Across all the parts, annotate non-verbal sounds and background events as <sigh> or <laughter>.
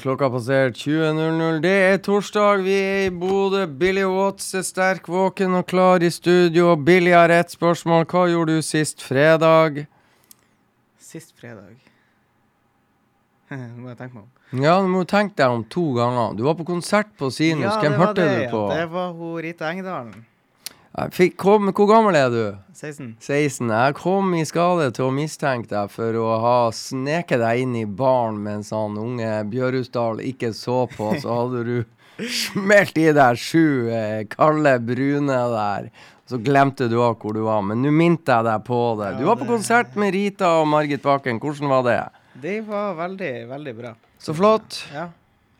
klokka passert 20.00. Det er torsdag, vi er i Bodø. Billy Watts er sterk våken og klar i studio. Billy har ett spørsmål. Hva gjorde du sist fredag? Sist fredag <laughs> Nå må jeg tenke meg om. Ja, du må tenke deg om to ganger. Du var på konsert på Sinus. Ja, Hvem hørte det, du på? Ja. Det var hun Rita Engedalen. Fikk, kom, hvor gammel er du? 16. 16. Jeg kom i skade til å mistenke deg for å ha sneket deg inn i baren mens han unge Bjørhusdal ikke så på. Så hadde du <laughs> smelt i deg sju eh, kalde brune der. Så glemte du av hvor du var. Men nå minte jeg deg på det. Du var på konsert med Rita og Margit Bakken. Hvordan var det? Det var veldig, veldig bra. Så flott. Ja,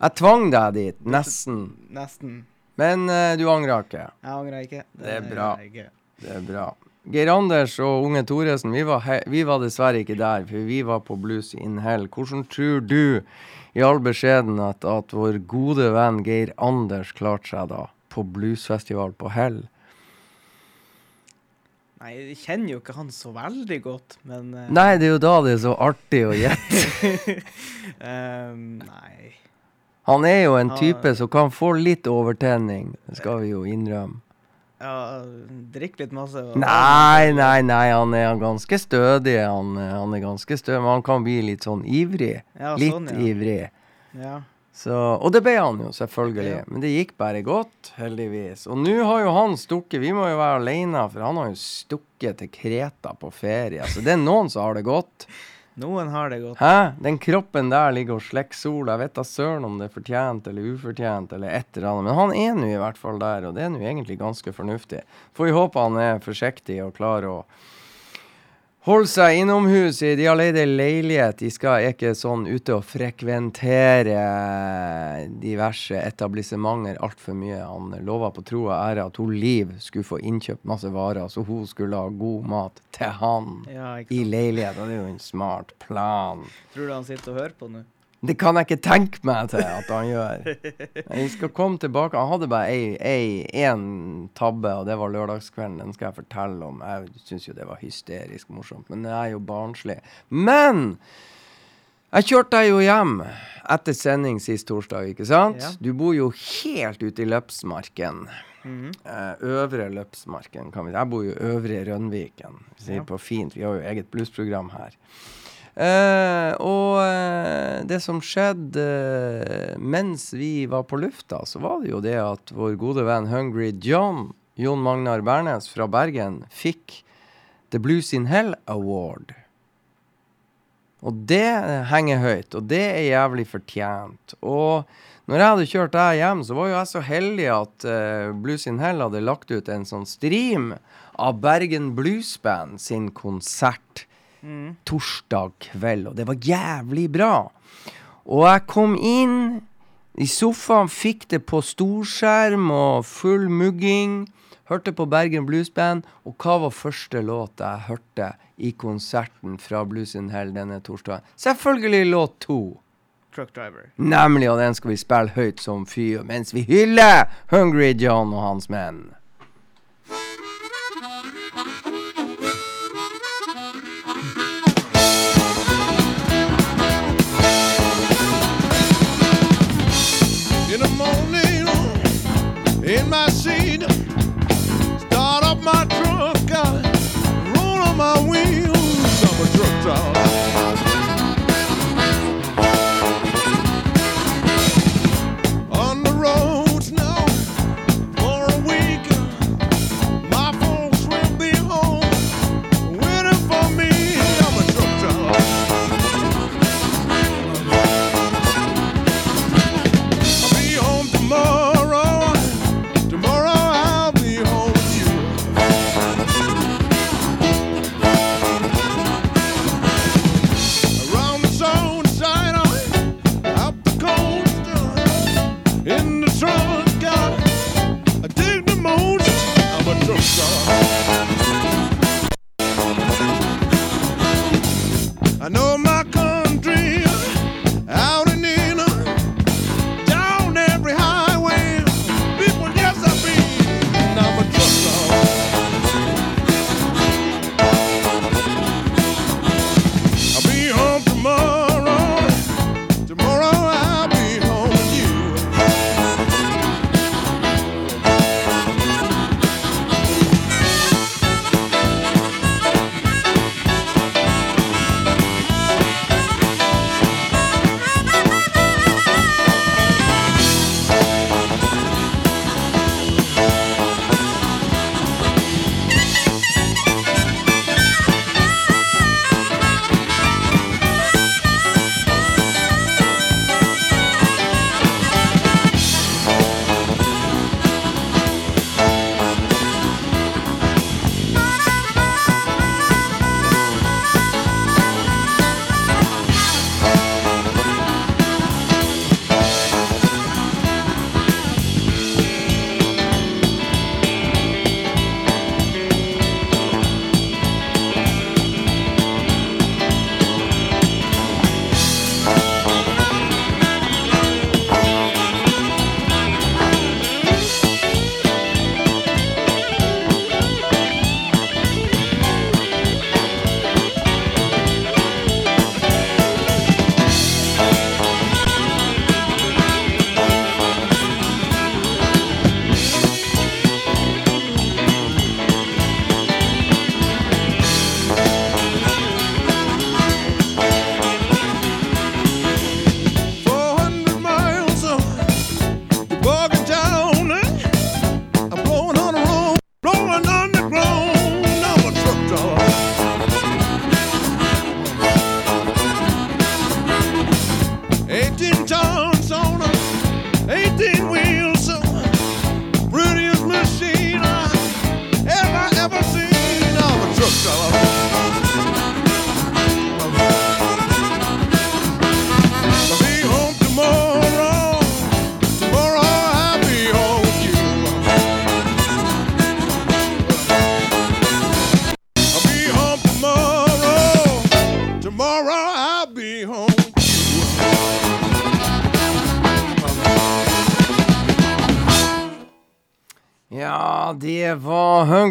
Jeg tvang deg dit. Nesten. nesten. Men eh, du angra ikke. Jeg angrer ikke. Det er bra. Det er bra. Geir Anders og Unge Thoresen, vi var, he vi var dessverre ikke der, for vi var på Blues in Hell. Hvordan tror du, i all beskjedenhet, at vår gode venn Geir Anders klarte seg da, på bluesfestival på Hell? Nei, jeg kjenner jo ikke han så veldig godt, men eh, Nei, det er jo da det er så artig å gjette. <laughs> ehm, Nei. Han er jo en type som kan få litt overtenning, skal vi jo innrømme. Ja, drikk litt masse. Nei, nei, nei, han er ganske stødig. Han, han er ganske stødig, men han kan bli litt sånn ivrig. Ja, Litt sånn, ja. ivrig. Ja. Så, og det ble han jo, selvfølgelig. Ja. Men det gikk bare godt, heldigvis. Og nå har jo han stukket Vi må jo være alene, for han har jo stukket til Kreta på ferie. Så det er noen som har det godt. Noen har det godt. Hæ? Den kroppen der ligger og slekker sola. Jeg vet da søren om det er fortjent eller ufortjent eller et eller annet. Men han er nå i hvert fall der, og det er nå egentlig ganske fornuftig. Får vi håpe han er forsiktig og klarer å holde seg innomhus i De har leid ei leilighet. De skal ikke sånn ute og frekventere diverse etablissementer altfor mye. Han lova på tro og ære at hun Liv skulle få innkjøpt masse varer, så hun skulle ha god mat til han Ja, i leiligheten. Det er jo en smart plan. Tror du han sitter og hører på nå? Det kan jeg ikke tenke meg til at han gjør. Jeg skal komme tilbake. Han hadde bare én tabbe, og det var lørdagskvelden. Den skal jeg fortelle om. Jeg syns jo det var hysterisk morsomt, men det er jo barnslig. Men jeg kjørte deg jo hjem etter sending sist torsdag, ikke sant? Ja. Du bor jo helt ute i Løpsmarken. Mm -hmm. øvre Løpsmarken, kan vi Jeg bor jo øvre Rønviken. Vi sier Ja. på fint. Vi har jo eget bluesprogram her. Eh, og eh, det som skjedde uh, mens vi var på lufta, så var det jo det at vår gode venn Hungry John, Jon Magnar Bernes fra Bergen, fikk The Blues in Hell Award. Og det henger høyt, og det er jævlig fortjent. Og når jeg hadde kjørt deg hjem, så var jo jeg så heldig at uh, Blues in Hell hadde lagt ut en sånn stream av Bergen Blues Band sin konsert Mhm. torsdag kveld, og det var jævlig bra. Og jeg kom inn I sofaen fikk det på storskjerm og full mugging. Hørte på Bergen Blues Band. Og hva var første låt jeg hørte i konserten fra Blues in Hell denne torsdagen? Selvfølgelig låt to. Truck driver. Nemlig, og den skal vi spille høyt som fy mens vi hyller Hungry John og hans menn. In my seat, start up my truck, I roll on my wheels. I'm a truck driver.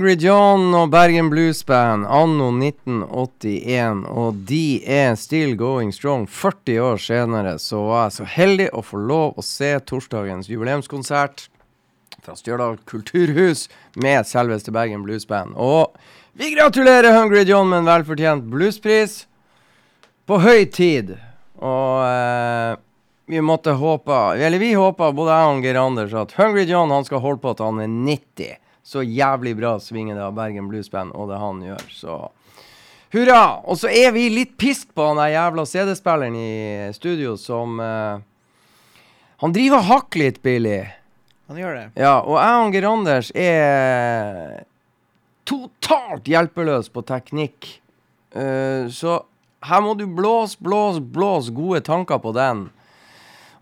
Var Hungry John og Bergen Blues Band anno 1981. Og de er still going strong. 40 år senere så var jeg så heldig å få lov å se torsdagens jubileumskonsert fra Stjørdal kulturhus med selveste Bergen Blues Band. Og vi gratulerer Hungry John med en velfortjent bluespris på høy tid. Og eh, vi måtte håpe Eller vi håpa, både jeg og Geir Anders, at Hungry John han skal holde på til han er 90. Så jævlig bra svinger det av Bergen Blues Band, og det han gjør. Så hurra! Og så er vi litt pissed på han jævla CD-spilleren i studio som uh, Han driver og hakker litt, Billy. Han gjør det. Ja, og jeg og Geir Anders er totalt hjelpeløs på teknikk. Uh, så her må du blåse, blåse, blåse gode tanker på den.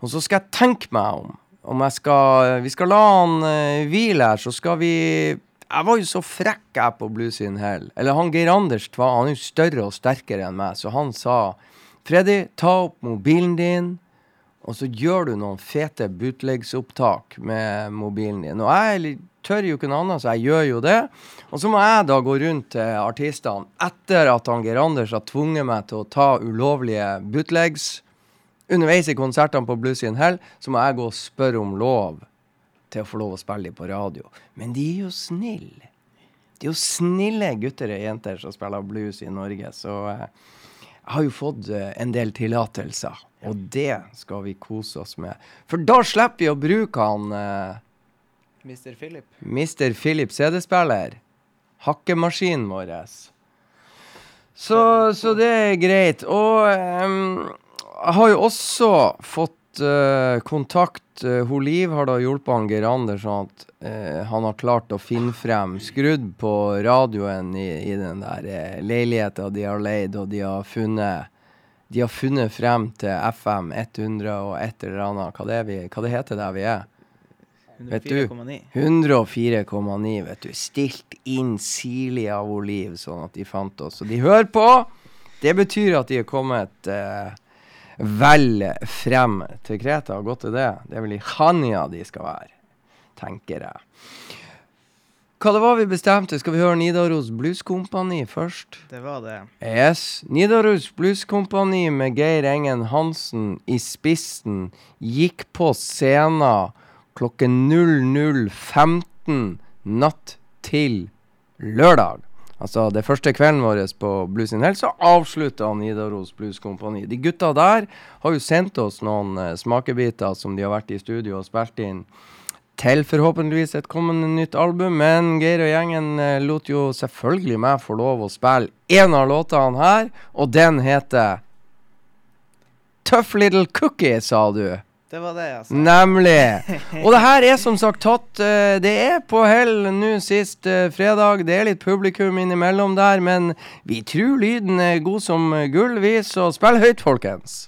Og så skal jeg tenke meg om. Om jeg skal Vi skal la han uh, hvile her, så skal vi Jeg var jo så frekk jeg på Blues in Hell. Eller han Geir Anders han er jo større og sterkere enn meg, så han sa Freddy, ta opp mobilen din, og så gjør du noen fete bootleggsopptak med mobilen din. Og jeg tør jo ikke noe annet, så jeg gjør jo det. Og så må jeg da gå rundt til artistene etter at han Geir Anders har tvunget meg til å ta ulovlige bootlegs underveis i konsertene på Blues in Hell, så må jeg gå og spørre om lov til å få lov å spille dem på radio. Men de er jo snille. De er jo snille gutter og jenter som spiller blues i Norge. Så eh, jeg har jo fått eh, en del tillatelser, og det skal vi kose oss med. For da slipper vi å bruke han eh, Mr. Philip. Mr. Philip CD-spiller. Hakkemaskinen vår. Så, så, det er greit. Og um, jeg har jo også fått uh, kontakt Hun Liv har da hjulpet han Geir Anders sånn at uh, han har klart å finne frem Skrudd på radioen i, i den der uh, leiligheta de har leid, og de har funnet De har funnet frem til FM 100 og et eller annet. Hva det, vi, hva det heter der vi er? 104,9. 104,9, vet du. Stilt inn sirlig av Liv, sånn at de fant oss. Og de hører på! Det betyr at de er kommet eh, vel frem til Kreta gått til det. Det er vel i Hania de skal være, tenker jeg. Hva det var vi bestemte? Skal vi høre Nidaros Blueskompani først? Det var det. Yes. Nidaros Blueskompani med Geir Engen Hansen i spissen gikk på scenen klokken 00.15 natt til lørdag. Altså det første kvelden vår på Blues in Hell, så avslutta Nidaros Blues Kompani. De gutta der har jo sendt oss noen uh, smakebiter som de har vært i studio og spilt inn til forhåpentligvis et kommende nytt album. Men Geir og gjengen uh, lot jo selvfølgelig meg få lov å spille én av låtene her, og den heter Tough Little Cookie, sa du. Det var det, altså. Nemlig. Og det her er som sagt tatt uh, Det er på hell nå sist uh, fredag. Det er litt publikum innimellom der, men vi tror lyden er god som gull, vi, så spill høyt, folkens.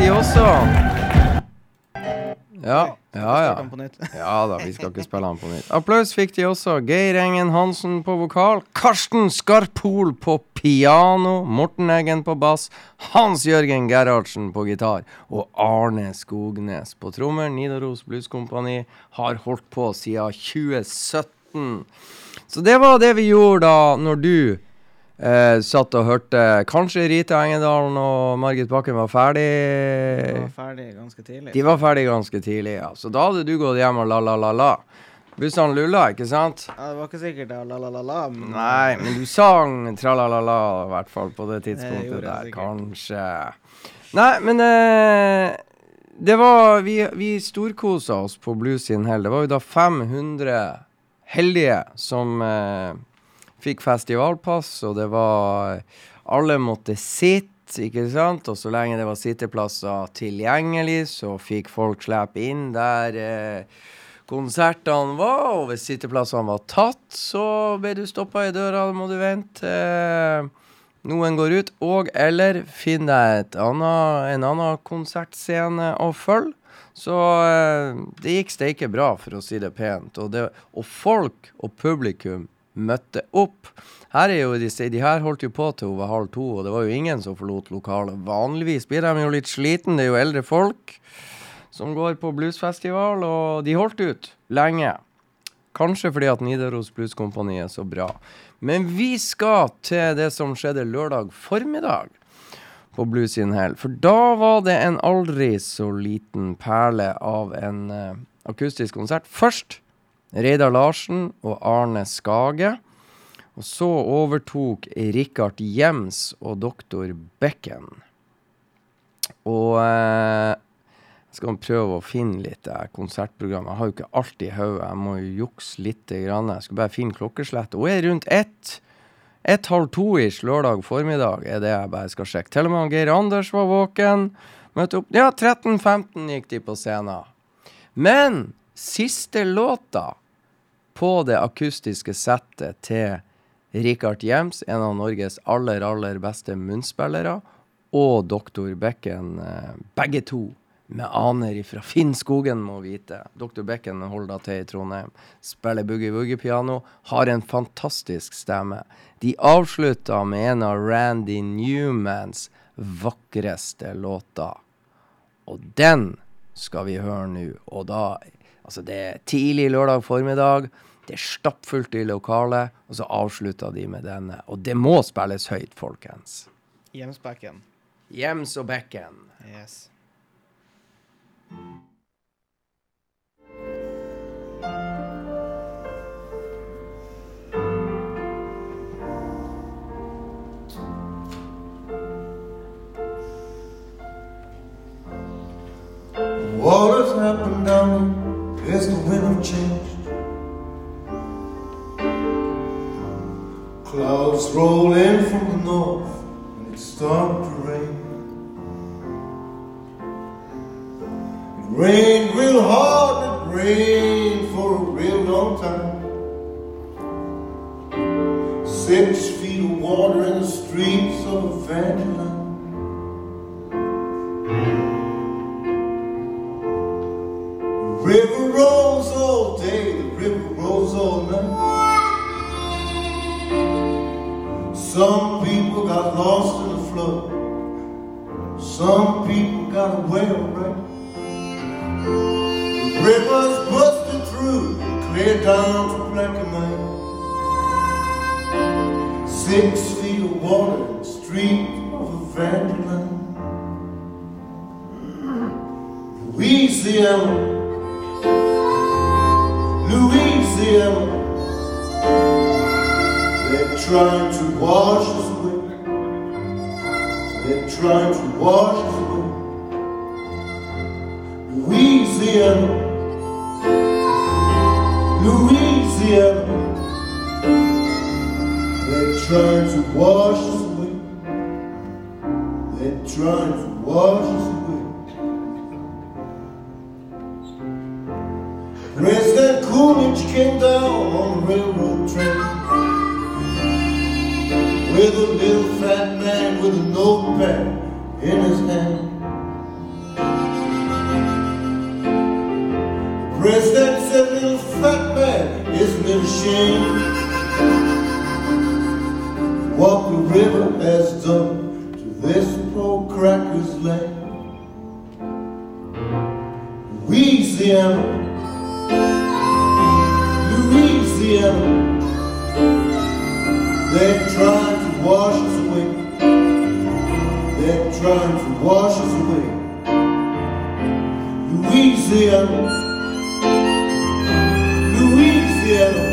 De også. Ja, ja, ja. <laughs> Ja da, vi skal ikke spille han på nytt. Applaus fikk de også. Geir Engen Hansen på vokal. Karsten Skarpol på piano. Morten Eggen på bass. Hans Jørgen Gerhardsen på gitar. Og Arne Skognes på trommer. Nidaros Blueskompani har holdt på siden 2017. Så det var det vi gjorde da, når du eh, satt og hørte Kanskje Rita Engedalen og Margit Bakken var ferdig? De var ferdig ganske tidlig. De var ferdige ganske tidlig, ja. Så da hadde du gått hjem og la-la-la-la. Bussene lulla, ikke sant? Ja, det var ikke sikkert det var la-la-la-la, men Nei, men du sang tra-la-la-la, i hvert fall på det tidspunktet det der. sikkert. Kanskje. Nei, men eh, det var Vi, vi storkosa oss på Blues sin hell. Det var jo da 500 heldige som eh, fikk festivalpass, og det var Alle måtte sitte, ikke sant? Og så lenge det var sitteplasser tilgjengelig, så fikk folk slippe inn der eh, konsertene var. Og hvis sitteplassene var tatt, så ble du stoppa i døra, da må du vente. Noen går ut, og eller finn deg en annen konsertscene å følge. Så eh, det gikk steike bra, for å si det pent. Og, det, og folk og publikum møtte opp. Her er jo disse, de her holdt jo på til over halv to, og det var jo ingen som forlot lokalet. Vanligvis blir de jo litt sliten, det er jo eldre folk som går på bluesfestival, og de holdt ut lenge. Kanskje fordi at Nidaros Blueskompani er så bra. Men vi skal til det som skjedde lørdag formiddag på Blues in Hell. For da var det en aldri så liten perle av en uh, akustisk konsert. Først Reidar Larsen og Arne Skage. Og så overtok Rikard Jems og doktor Bekken. Og eh, jeg skal prøve å finne litt eh, konsertprogram. Jeg har jo ikke alt i hodet. Jeg må jo jukse litt. Grann. Jeg skal bare finne klokkeslettet. Hun er rundt ett. Ett halv to-ish lørdag formiddag er det jeg bare skal sjekke. Til og med Geir Anders var våken. Møtte opp. Ja, 13.15 gikk de på scenen. Men siste låta på det akustiske settet til Rikard Jems, en av Norges aller, aller beste munnspillere, og Doktor Bekken, eh, begge to med aner ifra Finnskogen, må vite. Doktor Bekken holder da til i Trondheim, spiller boogie-woogie-piano, har en fantastisk stemme. De avslutta med en av Randy Newmans vakreste låter. Og den skal vi høre nå. Og da Altså, det er tidlig lørdag formiddag. Det er stappfullt i lokalet, og så avslutter de med denne. Og det må spilles høyt, folkens. Hjemsbekken. Jems og Bekken. Yes. What has happened is the wind of change. Clouds roll in from the north and it started to rain. It rained real hard, it rained for a real long time. Six feet of water in the streets of Evangeline. River rolls all day, the river rolls all night. Some people got lost in the flood. Some people got away alright. The rivers busted through, clear down to black and white. Six feet of water street of a Evangeline. Louisiana, Louisiana. They're trying to wash us away. They're trying to wash us away. Louisiana, Louisiana. They're trying to wash us away. They're trying to wash us away. President Coolidge came down on a railroad train with a little fat man with a notepad in his hand. The president said, little fat man, isn't it a shame? What the river has done to this poor cracker's land. Louisiana. Louisiana, they're trying to wash us away. They're trying to wash us away. Louisiana, Louisiana,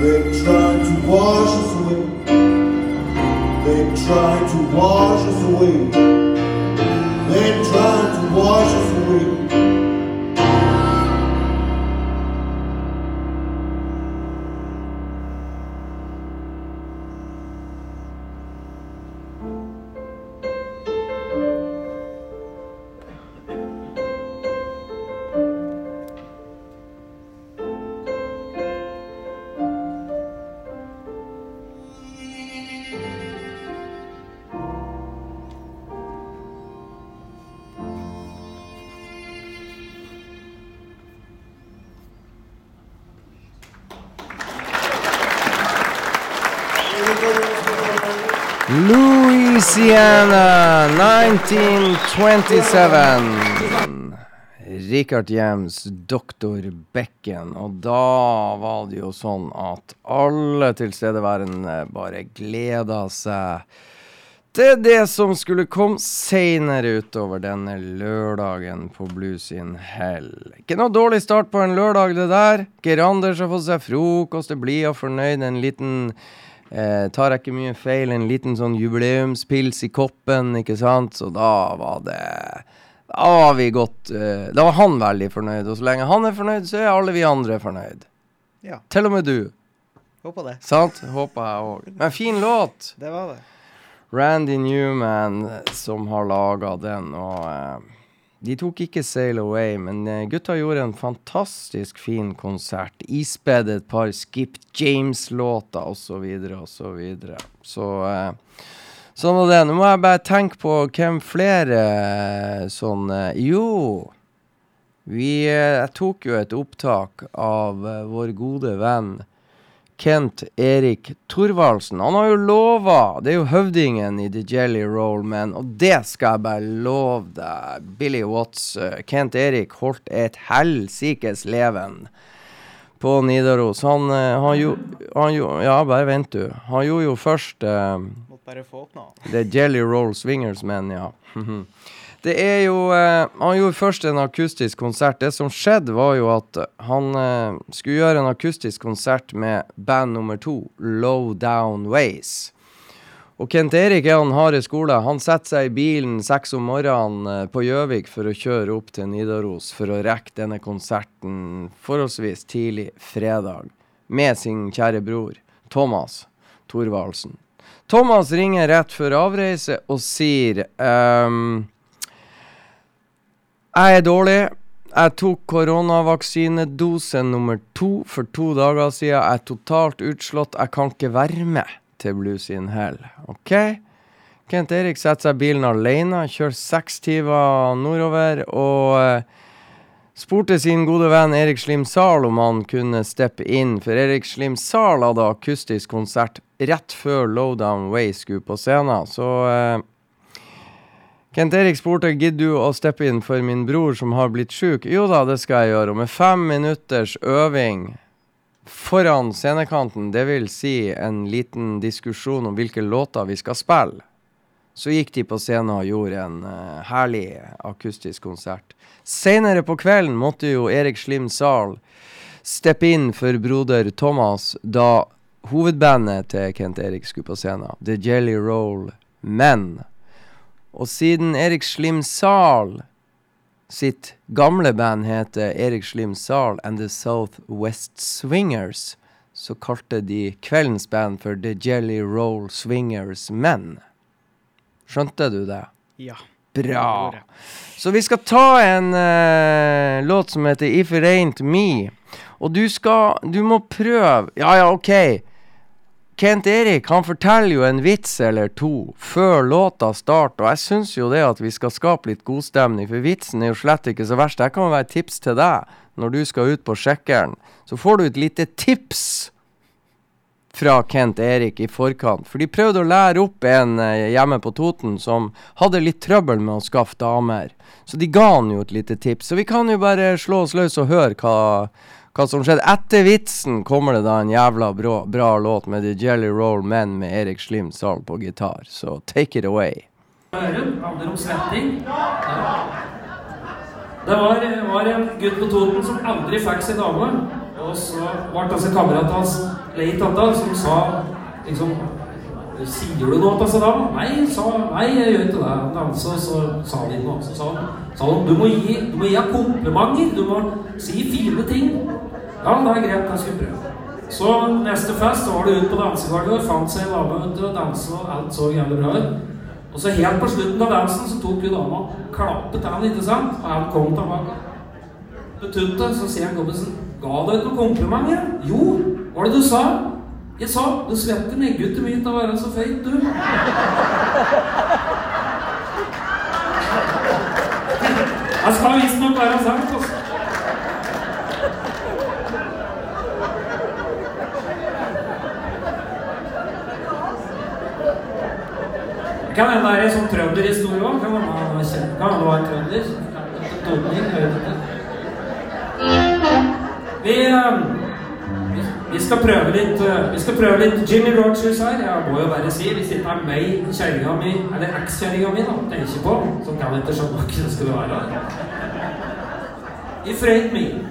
they're trying to wash us away. They're trying to wash us away. They're trying to wash us away. Louisiana 1927. Richard Jems, doktor Becken. Og da var det jo sånn at alle tilstedeværende bare gleda seg til det som skulle komme seinere utover denne lørdagen på Blues in Hell. Ikke noe dårlig start på en lørdag, det der. Geir Anders har fått seg frokost, er blid og fornøyd. En liten Eh, tar jeg ikke mye feil, en liten sånn jubileumspils i koppen, ikke sant? Så da var det Da var vi godt eh, Da var han veldig fornøyd, og så lenge han er fornøyd, så er alle vi andre fornøyd. Ja, Til og med du. håper det. Sant? Håper jeg òg. Men fin låt! Det var det. Randy Newman eh, som har laga den, og eh, de tok ikke Sail Away, men eh, gutta gjorde en fantastisk fin konsert. Ispedde et par Skip James-låter osv. osv. Så eh, sånn var det. Nå må jeg bare tenke på hvem flere eh, sånn Jo, vi Jeg tok jo et opptak av vår gode venn Kent Erik Thorvaldsen. Han har jo lova Det er jo høvdingen i The Jelly Roll Man, og det skal jeg bare love deg. Billy Watts, eh, Kent Erik holdt et helsikes leven på Nidaros. Han, eh, han, jo, han jo Ja, bare vent, du. Han gjorde jo først eh, er Jelly Roll Swingers Men, ja. <laughs> Det er jo eh, Han gjorde først en akustisk konsert. Det som skjedde, var jo at han eh, skulle gjøre en akustisk konsert med band nummer to, Low Down Ways. Og Kent Erik er han harde skole. Han setter seg i bilen seks om morgenen eh, på Gjøvik for å kjøre opp til Nidaros for å rekke denne konserten forholdsvis tidlig fredag med sin kjære bror Thomas Thorvaldsen. Thomas ringer rett før avreise og sier ehm, Jeg er dårlig. Jeg tok koronavaksinedose nummer to for to dager siden. Jeg er totalt utslått. Jeg kan ikke være med til Blues in Hell. OK? Kent Erik setter seg bilen alene, kjører seks timer nordover og eh, spurte sin gode venn Erik Slim Zahl om han kunne steppe inn, for Erik Slim Zahl hadde akustisk konsert rett før Lowdown Way skulle på scenen. Så eh, Kent Erik spurte gidder du å steppe inn for min bror som har blitt sjuk. Jo da, det skal jeg gjøre. Og med fem minutters øving foran scenekanten, det vil si en liten diskusjon om hvilke låter vi skal spille, så gikk de på scenen og gjorde en uh, herlig akustisk konsert. Senere på kvelden måtte jo Erik Slim Zahl steppe inn for broder Thomas da hovedbandet til Kent Erik skulle på scenen, The Jelly Roll Men. Og siden Erik Slim Zahl sitt gamle band heter Erik Slim Zahl and The Southwest Swingers, så kalte de kveldens band for The Jelly Roll Swingers Men. Skjønte du det? Ja. Bra. Så vi skal ta en uh, låt som heter If It Ain't Me. Og du skal Du må prøve Ja, ja, OK. Kent Erik han forteller jo en vits eller to før låta starter, og jeg syns jo det at vi skal skape litt godstemning, for vitsen er jo slett ikke så verst. Det kan være et tips til deg når du skal ut på sjekkeren. Så får du et lite tips fra Kent Erik i forkant. For de prøvde å lære opp en eh, hjemme på Toten som hadde litt trøbbel med å skaffe damer. Så de ga han jo et lite tips. Så vi kan jo bare slå oss løs og høre hva, hva som skjedde. Etter vitsen kommer det da en jævla bra, bra låt med The Jelly Roll Men med Erik Slim Zahl på gitar. Så take it away. Øren handler om svetting. Det var, var en gutt på Toten som aldri fikk sin dame. Og så ble altså kameraten hans lei tanta som sa liksom Sier du noe til Saddam? Nei, sa, nei, jeg gjør ikke det. Men så sa de noe. Så sa han, sa han du, må gi, du må gi komplimenter. Du må si fine ting. Ja, det er greit. Jeg skal prøve. Så neste fest så var det ut på dansegulvet fant seg en dame du, og danse, og alt så jævlig bra ut. Og så helt på slutten av dansen så tok jo dama klappet han, ikke sant? Og han kom tilbake. Betuttet, så sier han kompisen Ga du ikke noe komplimenter? Jo, hva var det du sa? Jeg sa du svetter negggutten min til å være så feit, du. Jeg skal visstnok være sant, altså. Kan hende det er en sånn trønderhistorie òg. Kan hende det var en trønder. Totning, jeg vet ikke. Vi, eh, vi, skal prøve litt eh, Vi skal prøve litt Jimmy Rogers her. Jeg må jo bare si, hvis ikke er meg, kjerringa mi, eller ekskjerringa mi, da, tenker på, så kan jeg ikke skjønne hva det skal være. Ifraid me.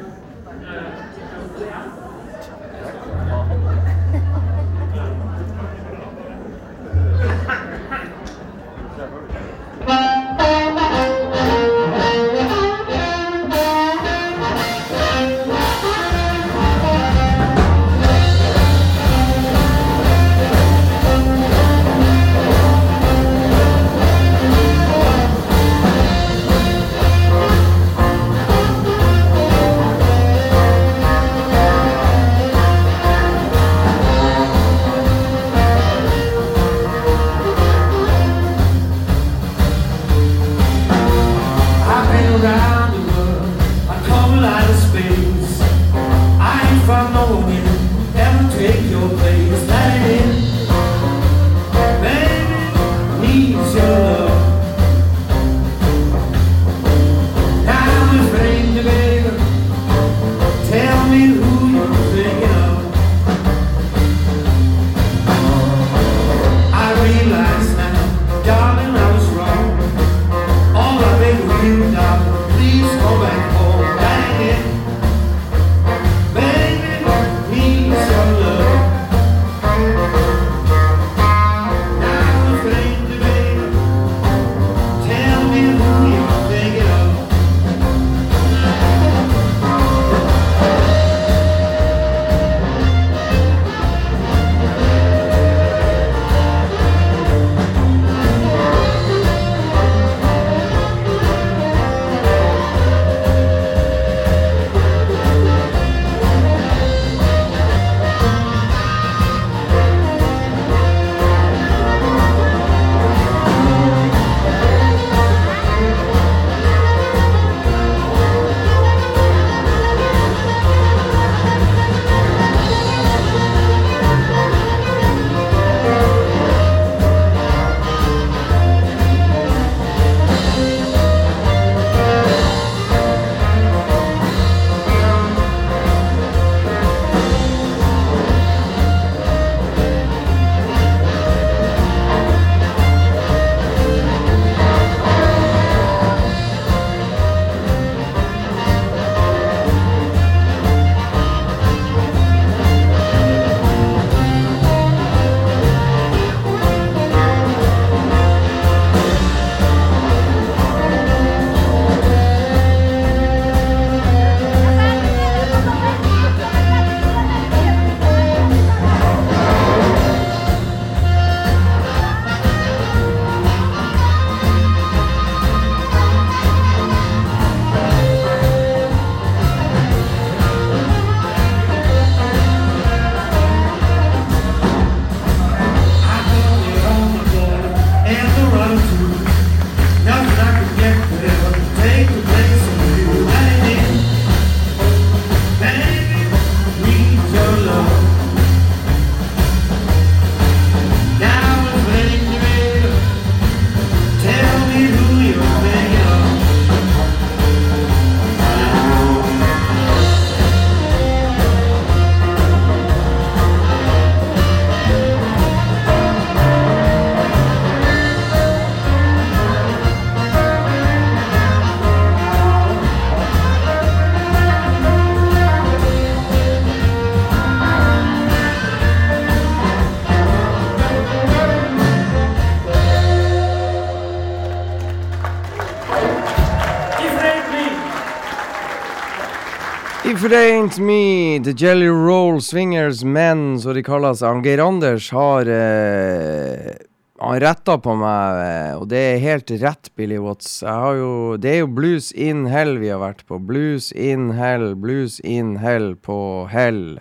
If det ain't me, the Jelly Roll Swingers Men, som de. Han Geir Anders har eh, Han retta på meg, eh, og det er helt rett, Billy Watts. Jo Det er jo Blues in Hell vi har vært på. Blues in Hell, Blues in Hell på Hell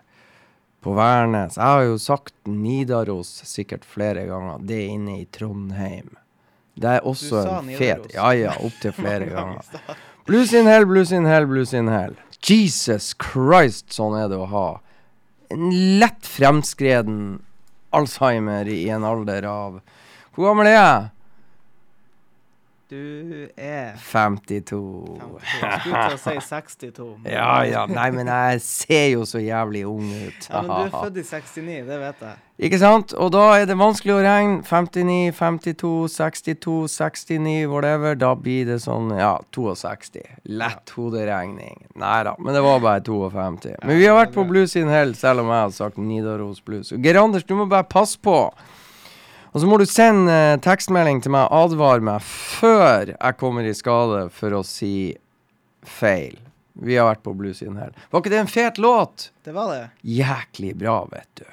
på Værnes. Jeg har jo sagt Nidaros sikkert flere ganger. Det er inne i Trondheim. Det er også en fet. Ja ja, opptil flere <laughs> ganger. Blues in hell, blues in hell, blues in hell. Jesus Christ, sånn er det å ha en lett fremskreden Alzheimer i en alder av Hvor gammel er jeg? Du er 52. 52. Skulle til å si 62. <laughs> men- Ja ja, nei, men jeg ser jo så jævlig ung ut. Ja, men du er født i 69, det vet jeg. Ikke sant? Og da er det vanskelig å regne. 59, 52, 62, 69, whatever. Da blir det sånn, ja, 62. Lett hoderegning. Nei da, men det var bare 52. Men vi har vært på Blues in Hell, selv om jeg har sagt Nidaros Blues. Geir Anders, du må bare passe på. Og så må du sende eh, tekstmelding til meg, advar meg, før jeg kommer i skade for å si feil. Vi har vært på Blues in Hell. Var ikke det en fet låt? Det var det. jæklig bra, vet du.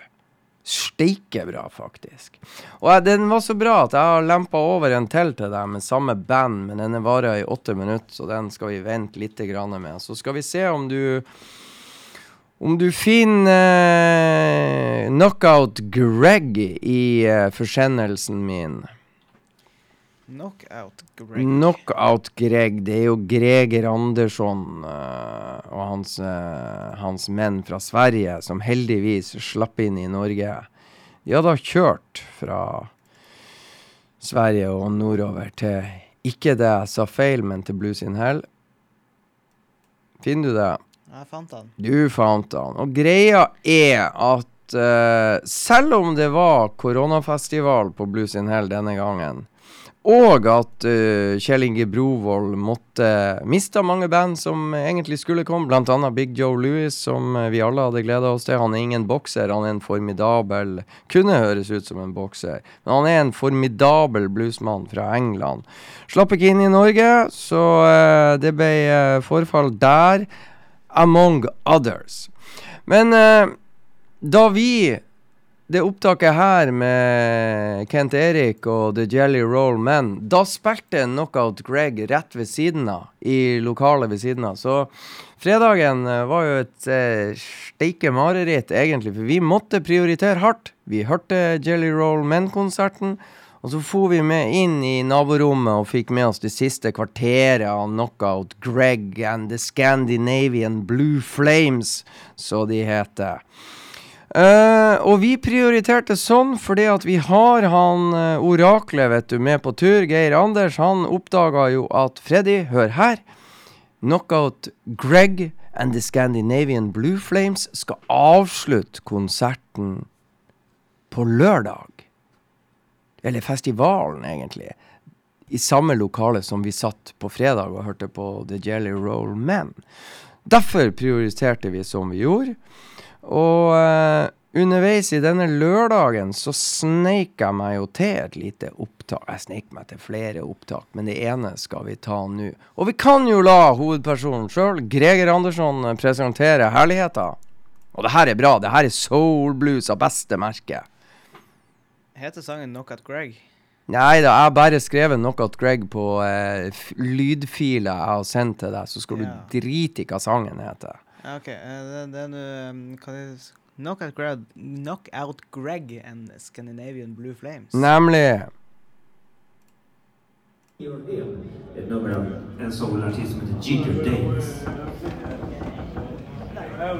Steike bra, faktisk. Og jeg, den var så bra at jeg har lempa over en til til deg med samme band, men denne varer i åtte minutter, så den skal vi vente litt grann med. Så skal vi se om du om du finner eh, Knockout Greg i eh, forsendelsen min. Knockout Greg. Knockout Greg, det er jo Greger Andersson uh, og hans, uh, hans menn fra Sverige som heldigvis slapp inn i Norge. De hadde kjørt fra Sverige og nordover til ikke det jeg sa feil, men til Blues in Hell. Finner du det? Jeg fant han. Du fant han. Og greia er at uh, selv om det var koronafestival på Blues in Hell denne gangen, og at uh, Kjell Inge Brovold måtte miste mange band som egentlig skulle komme, annet Big Joe Louis, som eh, vi alle hadde gleda oss til. Han er ingen bokser, han er en formidabel Kunne høres ut som en bokser, men han er en formidabel bluesmann fra England. Slapp ikke inn i Norge, så uh, det ble uh, forfall der among others. Men eh, da vi det opptaket her med Kent Erik og The Jelly Roll Men, da spilte Knockout Greg rett ved siden av, i lokalet ved siden av. Så fredagen eh, var jo et eh, steike mareritt, egentlig, for vi måtte prioritere hardt. Vi hørte Jelly Roll Men-konserten. Og så for vi med inn i naborommet og fikk med oss det siste kvarteret av Knockout Greg and The Scandinavian Blue Flames, så de heter. Uh, og vi prioriterte sånn fordi at vi har han uh, oraklet vet du, med på tur. Geir Anders han oppdaga jo at Freddy, hør her. Knockout Greg and The Scandinavian Blue Flames skal avslutte konserten på lørdag. Eller festivalen, egentlig. I samme lokale som vi satt på fredag og hørte på The Jelly Roll Men. Derfor prioriterte vi som vi gjorde. Og uh, underveis i denne lørdagen så sneik jeg meg jo til et lite opptak. Jeg sneik meg til flere opptak, men det ene skal vi ta nå. Og vi kan jo la hovedpersonen sjøl, Greger Andersson, presentere herligheter. Og det her er bra. Det her er soul blues av beste merke. Heter sangen Knockout Greg? Nei da, jeg har bare skrevet Knockout Greg på eh, lydfiler jeg har sendt til deg, så skal Ja. du drite i hva sangen heter. Ja, OK. eh, Det, det er nå um, Hva det? Knockout Greg, Knockout Greg and Scandinavian Blue Flames. Nemlig Et nummer av en soulartist som heter Ginger Danes. Well,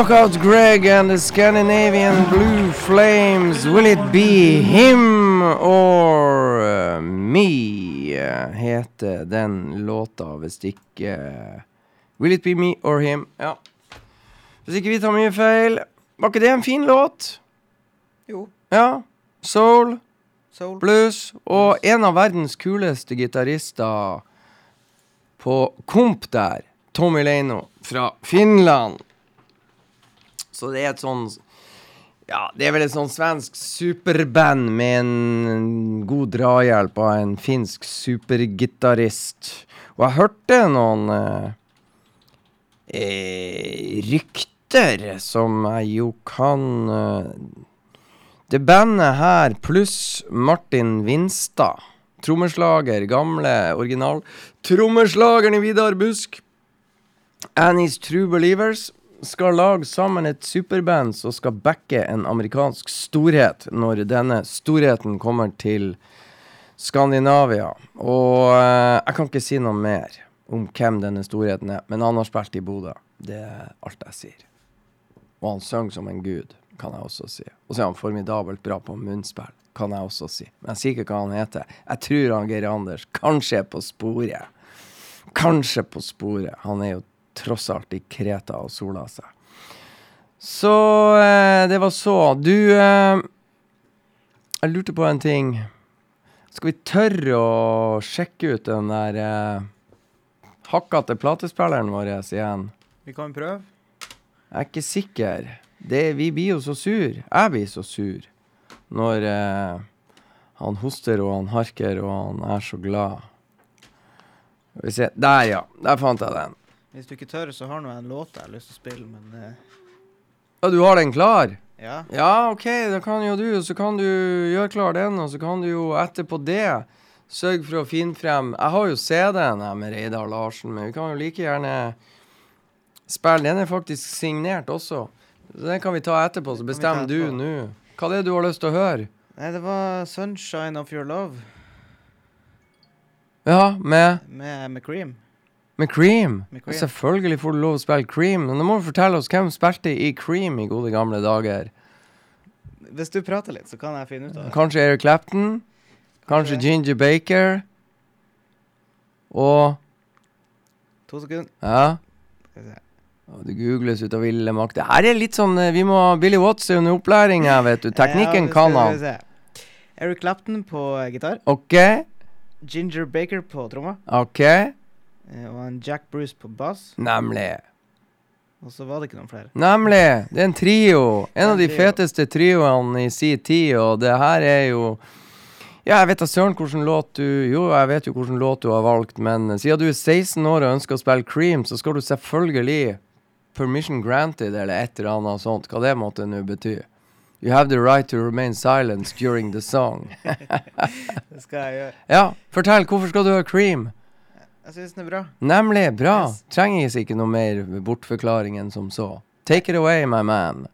Knockout Greg and the Scandinavian Blue Flames. Will it be him or uh, me? uh, heter den låta, hvis ikke uh, Will it be me or him? Ja. Hvis ikke vi tar mye feil. Var ikke det en fin låt? Jo. Ja. Soul, Soul. blues og en av verdens kuleste gitarister på komp der, Tommy Leino fra Finland. Så det er et sånn Ja, det er vel et sånn svensk superband med en god drahjelp av en finsk supergitarist. Og jeg hørte noen eh, eh, rykter som jeg jo kan eh, Det bandet her pluss Martin Vinstad, trommeslager, gamle original trommeslageren i Vidar Busk, Annie's True Believers, skal lage sammen et superband som skal backe en amerikansk storhet når denne storheten kommer til Skandinavia. Og eh, jeg kan ikke si noe mer om hvem denne storheten er, men han har spilt i Bodø. Det er alt jeg sier. Og han synger som en gud, kan jeg også si. Og så er han formidabelt bra på munnspill, kan jeg også si. Men jeg sier ikke hva han heter. Jeg tror han Geir Anders kanskje er på sporet. Kanskje på sporet. Han er jo tross alt i Kreta og sola seg. Så eh, det var så. Du eh, Jeg lurte på en ting. Skal vi tørre å sjekke ut den der eh, hakkete platespilleren vår igjen? Vi kan prøve. Jeg er ikke sikker. Det, vi blir jo så sur. Jeg blir så sur når eh, han hoster og han harker og han er så glad. Skal vi se. Der, ja. Der fant jeg den. Hvis du ikke tør, så har nå jeg en låt jeg har lyst til å spille, men eh, Ja, du har den klar? ja. Ja, OK, da kan jo du. Så kan du gjøre klar den, og så kan du jo etterpå det sørge for å finne frem Jeg har jo CD-en her med Reidar Larsen, men vi kan jo like gjerne spille. Den er faktisk signert også. Så den kan vi ta etterpå, så vi ta bestemmer du etterpå. nå. Hva er det du har lyst til å høre? Nei, det var 'Sunshine of Your Love' Ja, med, med, med Cream. Med Cream. Med Cream. Selvfølgelig får du lov å spille Cream. Men nå må du fortelle oss hvem spilte i Cream i gode gamle dager. Hvis du prater litt, så kan jeg finne ut av det. Kanskje Eric Clapton. Kanskje okay. Ginger Baker. Og To sekunder. Ja. Skal vi se. Det googles ut av ville makt. Det her er litt sånn eh, Vi må ha Billy Watts er under opplæring her, vet du. Teknikken Ja, kan han. Eric Clapton på gitar. OK? Ginger Baker på tromma. OK? Eh, Og en Jack Bruce på bass. Nemlig. Og så var det ikke noen flere. Nemlig. Det er en trio. En av de feteste trioene i sin tid, og det her er jo Ja, jeg vet da søren hvilken låt du Jo, jeg vet jo hvilken låt du har valgt, men siden du er 16 år og ønsker å spille Cream, så skal du selvfølgelig permission granted, eller et eller annet sånt. Hva det måtte nå bety. You have the right to remain silent during the song. <laughs> Det skal jeg gjøre. Ja, fortell. Hvorfor skal du ha Cream? Jeg syns den er bra. Nemlig. Bra. Yes. Trenges ikke noe mer bortforklaring enn som så. Take it away, my man.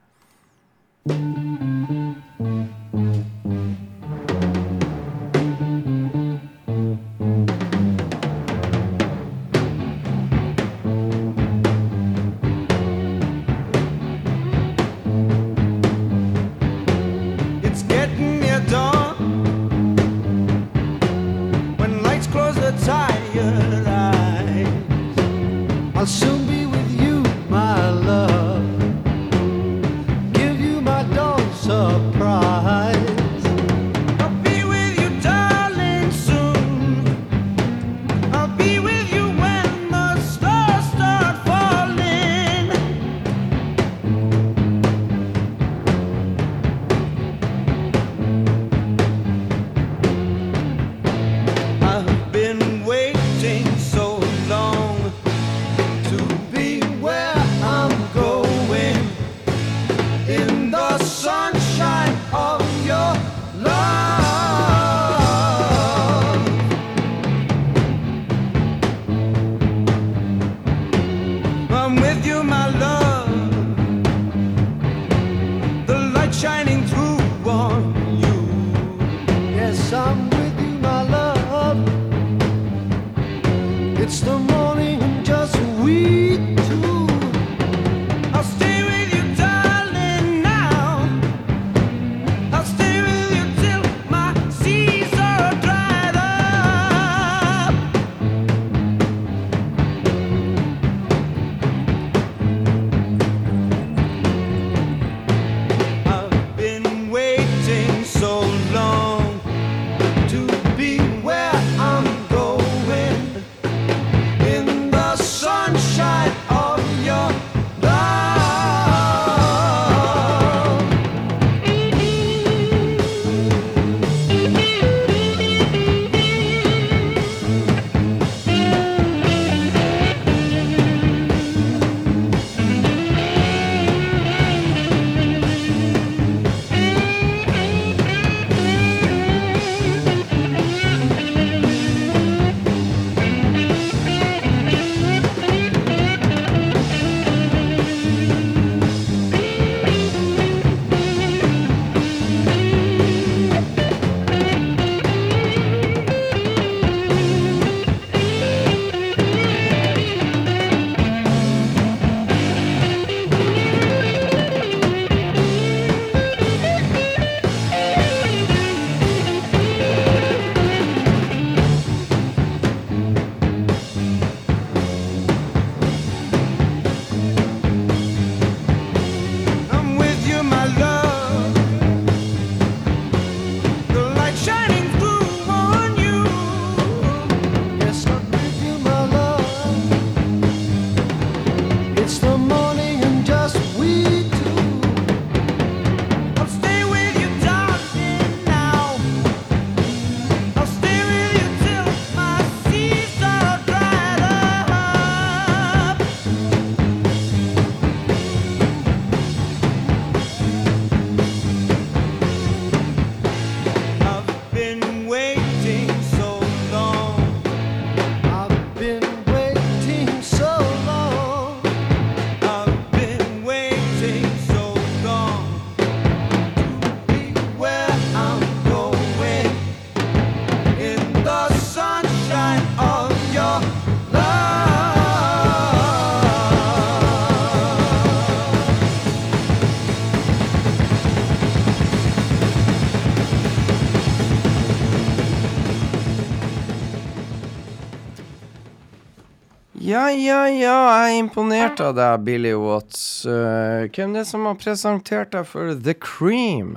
Ja, ja, ja, jeg er imponert av deg, Billy Watts. Uh, hvem er det som har presentert deg for The Cream?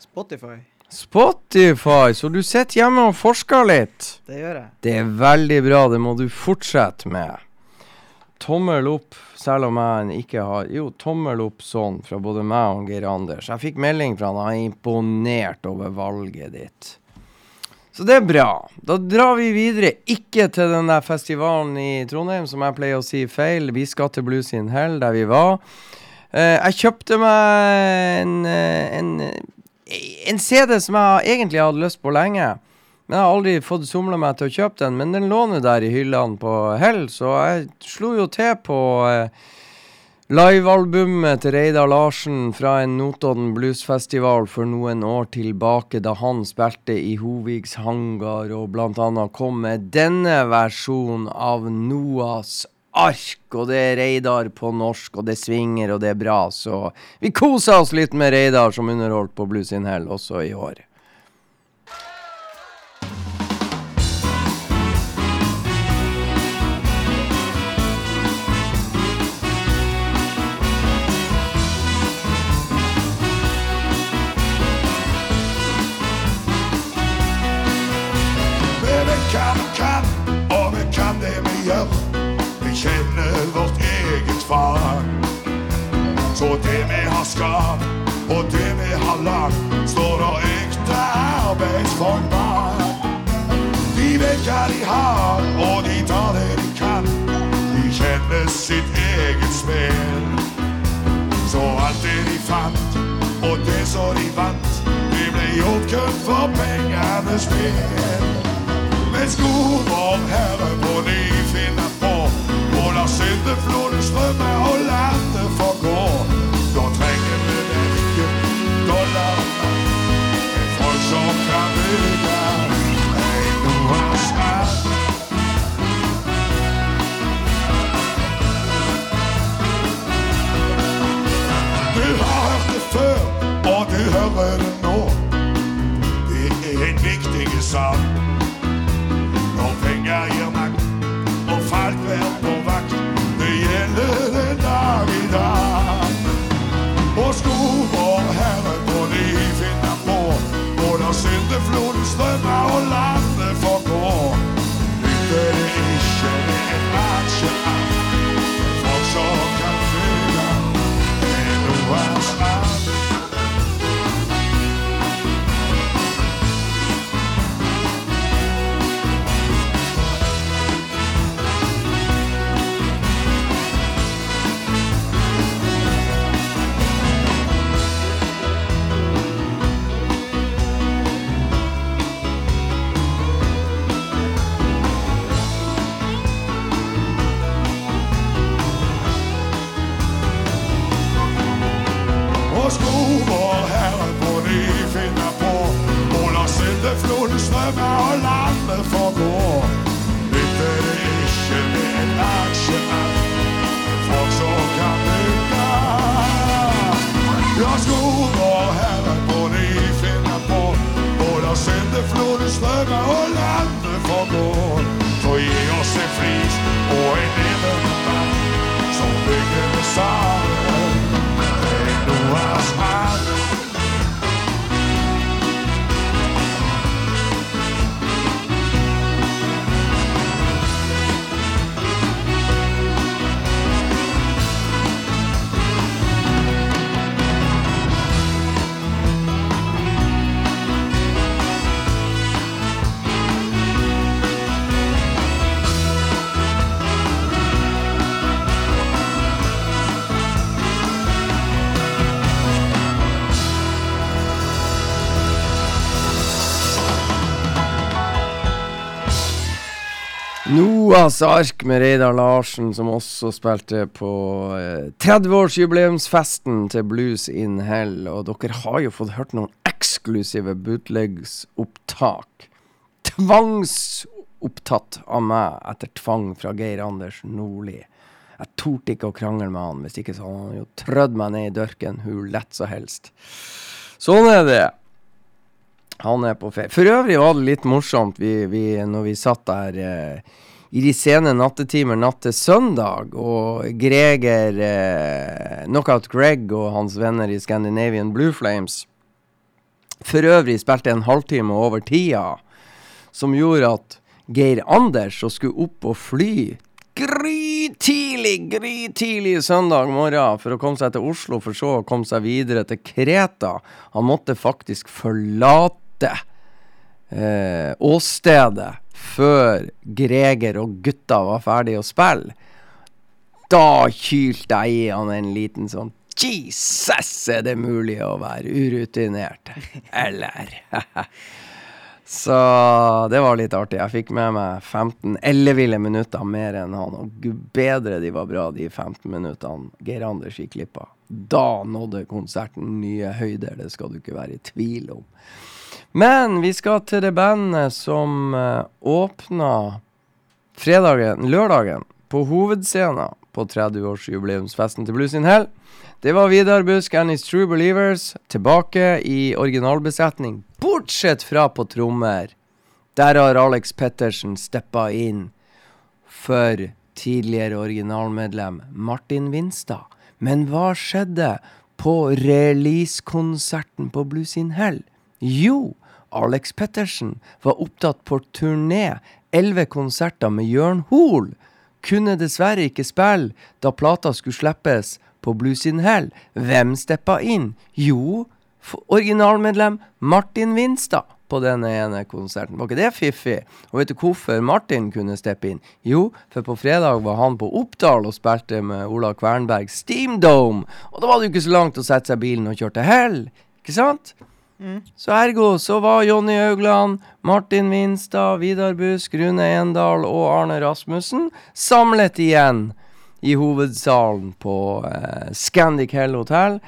Spotify. Spotify, så du sitter hjemme og forsker litt? Det gjør jeg. Det er veldig bra, det må du fortsette med. Tommel opp, selv om jeg ikke har Jo, tommel opp sånn fra både meg og Geir Anders. Jeg fikk melding fra han, han er imponert over valget ditt. Så det er bra. Da drar vi videre. Ikke til den der festivalen i Trondheim, som jeg pleier å si feil. Vi skal til Blues in Hell, der vi var. Uh, jeg kjøpte meg en, eh, en, en CD som jeg egentlig hadde lyst på lenge. Men jeg har aldri fått somla meg til å kjøpe den. Men den låner der i hyllene på Hell, så jeg slo jo til på eh, livealbumet til Reidar Larsen fra en Notodden bluesfestival for noen år tilbake, da han spilte i Hovigs hangar og bl.a. kom med denne versjonen av Noas ark. Og det er Reidar på norsk, og det svinger, og det er bra. Så vi koser oss litt med Reidar som underholdt på Blues in Hell også i år. Så det vi har skapt, og det vi har lagd, står der ekte arbeidsfolk bak. De vet hva de har, og de tar det de kan. De kjenner sitt eget spill. Så alt det de fant, og det som de vant, det ble gjort kun for pengenes spill. Mens god vår Herre på ny finner på, og lar syndefloden strømme og landet få før, og du hører det nå. Det er en viktig sak. Strømme og landet få gå. Nytter det ikke med en aksjeakt, folk som kan bygge. Ja, sko vår Herre Noas ark med Reidar Larsen, som også spilte på eh, 30-årsjubileumsfesten til Blues in Hell. Og dere har jo fått hørt noen eksklusive bootlegs-opptak. Tvangsopptatt av meg etter tvang fra Geir Anders Nordli. Jeg torde ikke å krangle med han, hvis ikke så hadde han jo trødd meg ned i dørken hvor lett som helst. Sånn er det. Han er på ferie. For øvrig var det litt morsomt vi, vi, når vi satt der eh, i de sene nattetimer natt til søndag. Og Greger eh, Knockout Greg og hans venner i Scandinavian Blue Flames for øvrig spilte en halvtime over tida, som gjorde at Geir Anders, som skulle opp og fly grytidlig, grytidlig søndag morgen for å komme seg til Oslo, for så å komme seg videre til Kreta. Han måtte faktisk forlate eh, åstedet før Greger og gutta var ferdige å spille. Da kylte jeg i han en liten sånn Jesus, er det mulig å være urutinert? Eller? <laughs> Så det var litt artig. Jeg fikk med meg 15 elleville minutter mer enn han. Og gud bedre de var bra, de 15 minuttene Geir Anders gikk glipp av. Da nådde konserten nye høyder, det skal du ikke være i tvil om. Men vi skal til det bandet som uh, åpna fredagen, lørdagen på hovedscenen på 30-årsjubileumsfesten til Blues in Hell. Det var Vidar Busk and His True Believers tilbake i originalbesetning, bortsett fra på trommer. Der har Alex Pettersen steppa inn for tidligere originalmedlem Martin Vinstad. Men hva skjedde på releasekonserten på Blues in Hell? Jo, Alex Pettersen var opptatt på turné. Elleve konserter med Jørn Hoel. Kunne dessverre ikke spille da plata skulle slippes på Blues in Hell. Hvem steppa inn? Jo, originalmedlem Martin Vinstad på den ene konserten. Var ikke det fiffig? Og vet du hvorfor Martin kunne steppe inn? Jo, for på fredag var han på Oppdal og spilte med Ola Kvernberg Steam Dome. Og da var det jo ikke så langt å sette seg i bilen og kjøre til Hell. Ikke sant? Så ergo så var Jonny Haugland, Martin Winstad, Vidar Busk, Rune Endal og Arne Rasmussen samlet igjen i hovedsalen på eh, Scandic Hell Hotel.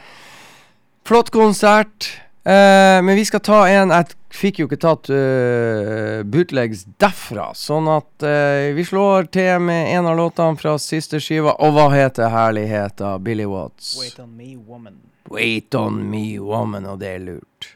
Flott konsert. Eh, men vi skal ta en Jeg fikk jo ikke tatt uh, bootlegs derfra, sånn at eh, vi slår til med en av låtene fra siste skiva. Og hva heter herligheta? Billy Watts. Wait on me, woman. Wait on me, woman, og det er lurt.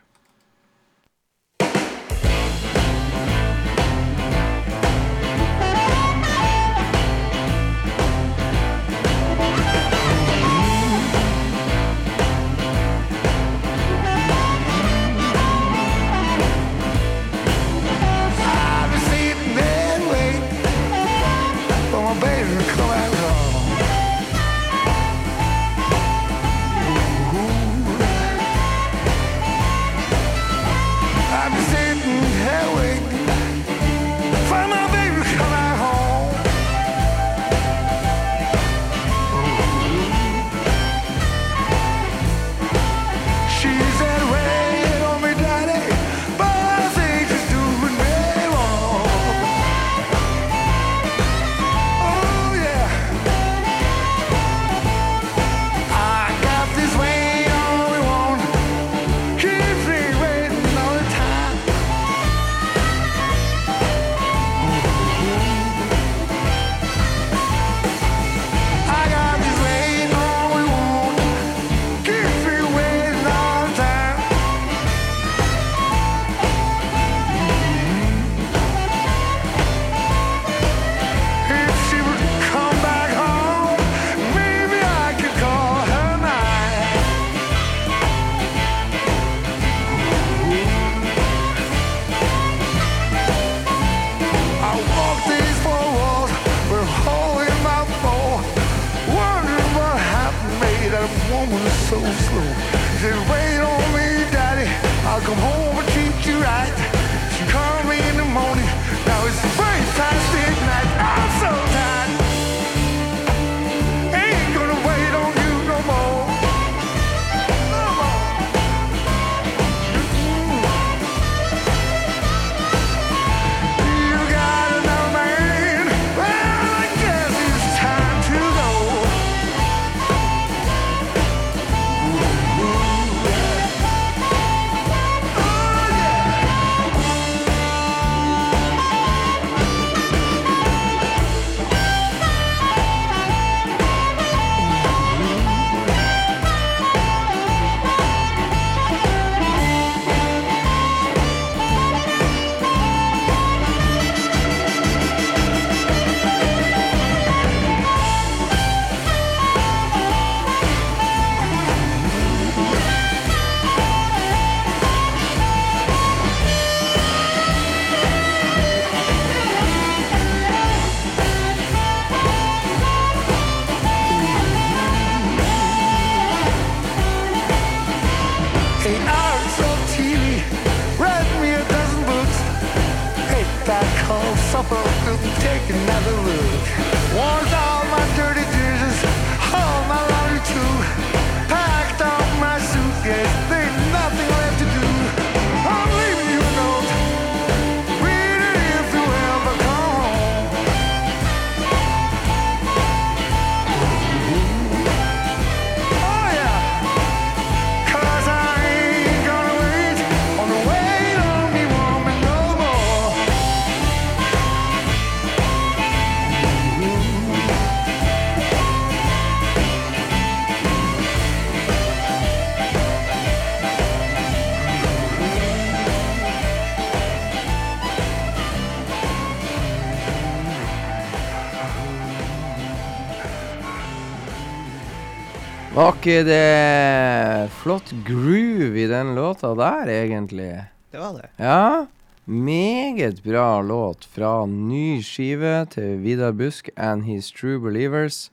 Var ikke det flott groove i den låta der, egentlig? Det var det. Ja. Meget bra låt fra ny skive til Vidar Busk and His True Believers.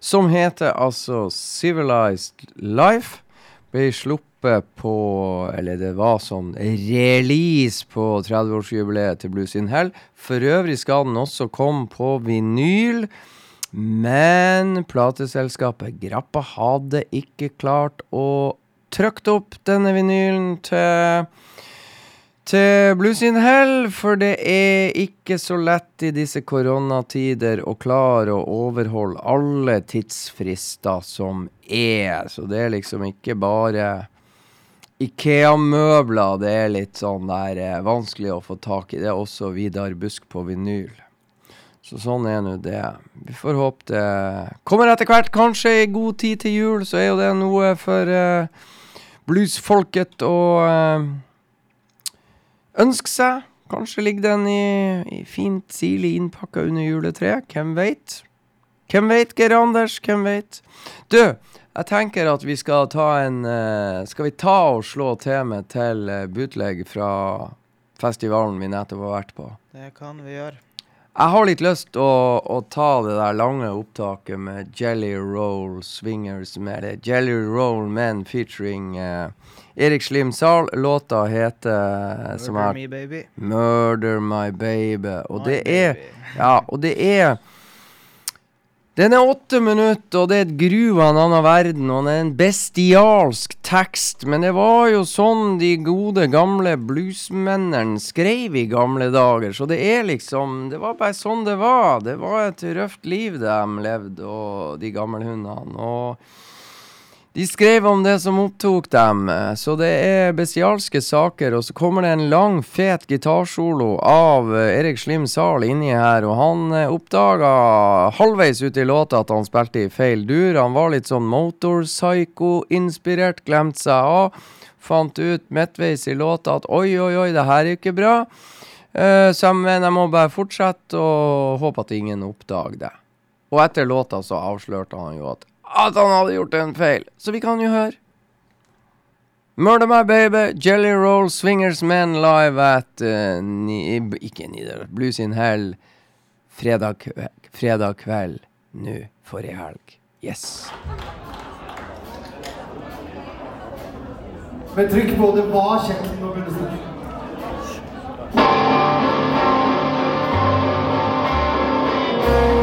Som heter altså Civilized Life. Ble sluppet på Eller det var sånn release på 30-årsjubileet til Blues in Hell. For øvrig skal den også komme på vinyl. Men plateselskapet Grappa hadde ikke klart å trykke opp denne vinylen til til Blues in Hell, for det er ikke så lett i disse koronatider å klare å overholde alle tidsfrister som er. Så det er liksom ikke bare Ikea-møbler det er litt sånn der eh, vanskelig å få tak i. Det er også Vidar Busk på vinyl. Så sånn er nå det. Vi får håpe det kommer etter hvert. Kanskje i god tid til jul, så er jo det noe for uh, bluesfolket å uh, ønske seg. Kanskje ligger den i, i fint, sirlig innpakka under juletreet. Hvem veit? Hvem veit, Geir Anders? Hvem veit? Du, jeg tenker at vi skal ta en uh, Skal vi ta og slå temaet til bootleg fra festivalen vi nettopp har vært på? Det kan vi gjøre. Jeg har litt lyst å, å ta det der lange opptaket med Jelly Roll Swingers med det. Jelly Roll Men featuring uh, Erik Slim Zahl. Låta heter eh, som Murder er me, baby. Murder My Baby. Og My det er baby. Ja, og det er Den er åtte minutter, og det er et gru av en annen verden, og det er en bestialsk tekst. Men det var jo sånn de gode, gamle bluesmennene skrev i gamle dager. Så det er liksom Det var bare sånn det var. Det var et røft liv de levde, og de gamle hundene. Og de skrev om det som opptok dem, så det er bestialske saker. Og så kommer det en lang, fet gitarsolo av Erik Slim Zahl inni her, og han eh, oppdaga halvveis ute i låta at han spilte i feil dur. Han var litt sånn motorpsycho-inspirert, glemte seg av. Fant ut midtveis i låta at oi, oi, oi, det her er ikke bra. Eh, så jeg mener jeg må bare fortsette og håpe at ingen oppdager det. Og etter låta så avslørte han jo at at han hadde gjort en feil. Så vi kan jo høre. Murder My Baby, Jelly Roll, Swingers Men live at uh, ni, Ikke Nidaros, Blues in Hell. Fredag, kve- fredag kveld nå forrige helg. Yes. Men trykk på, det var kjekt nå, Gunnestein. snakke. I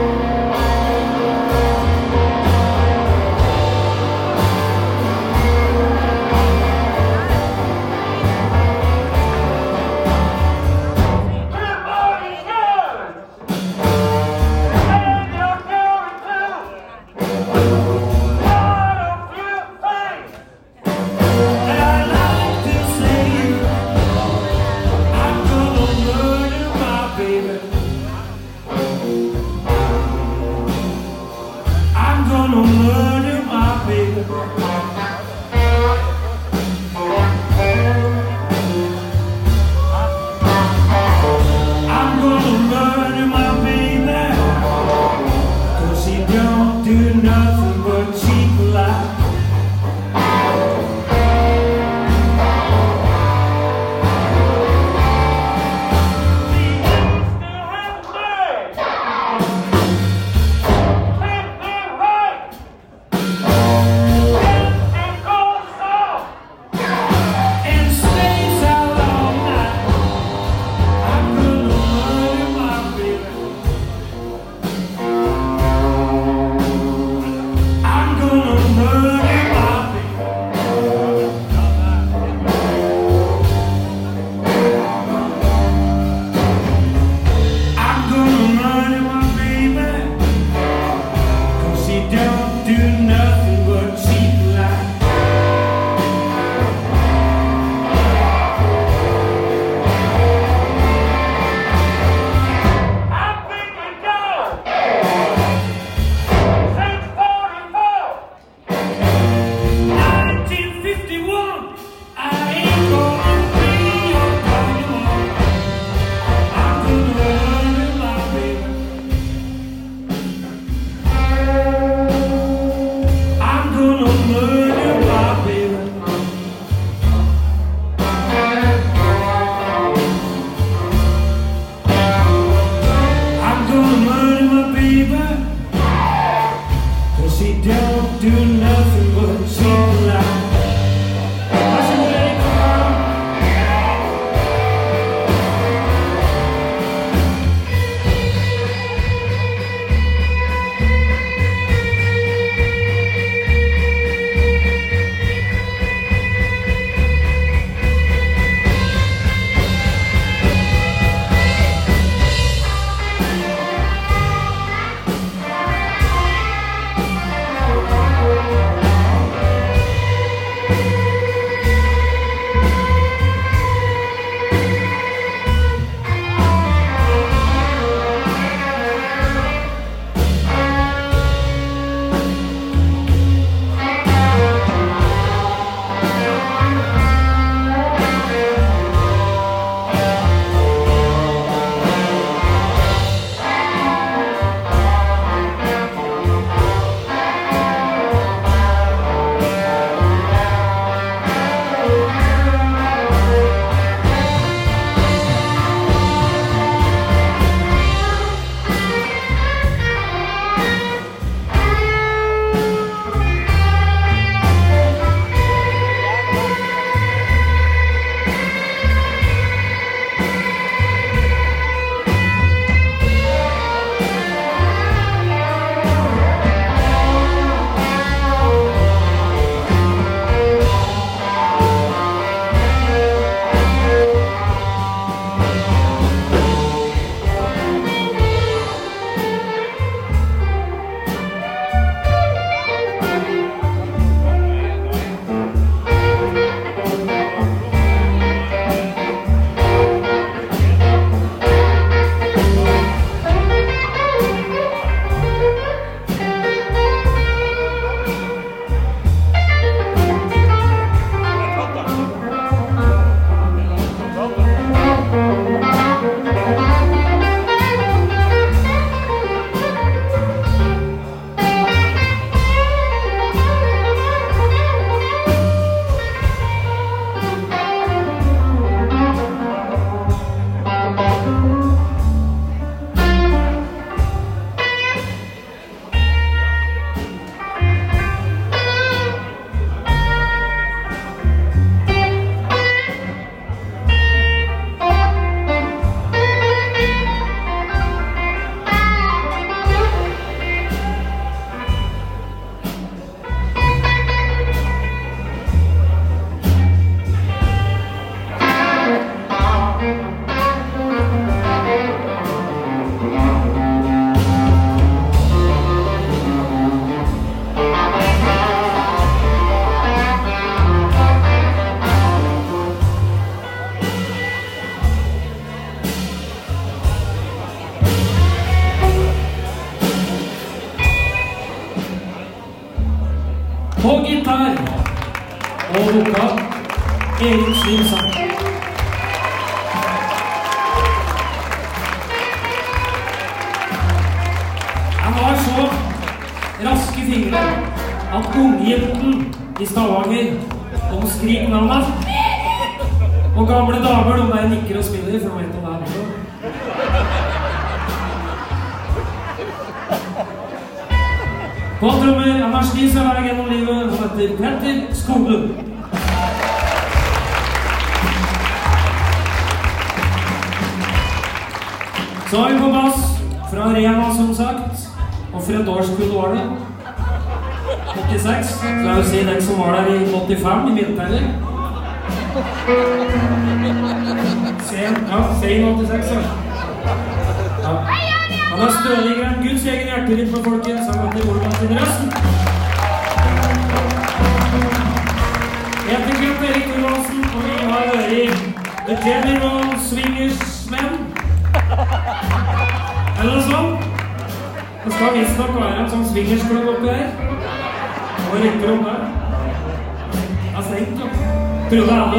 Biển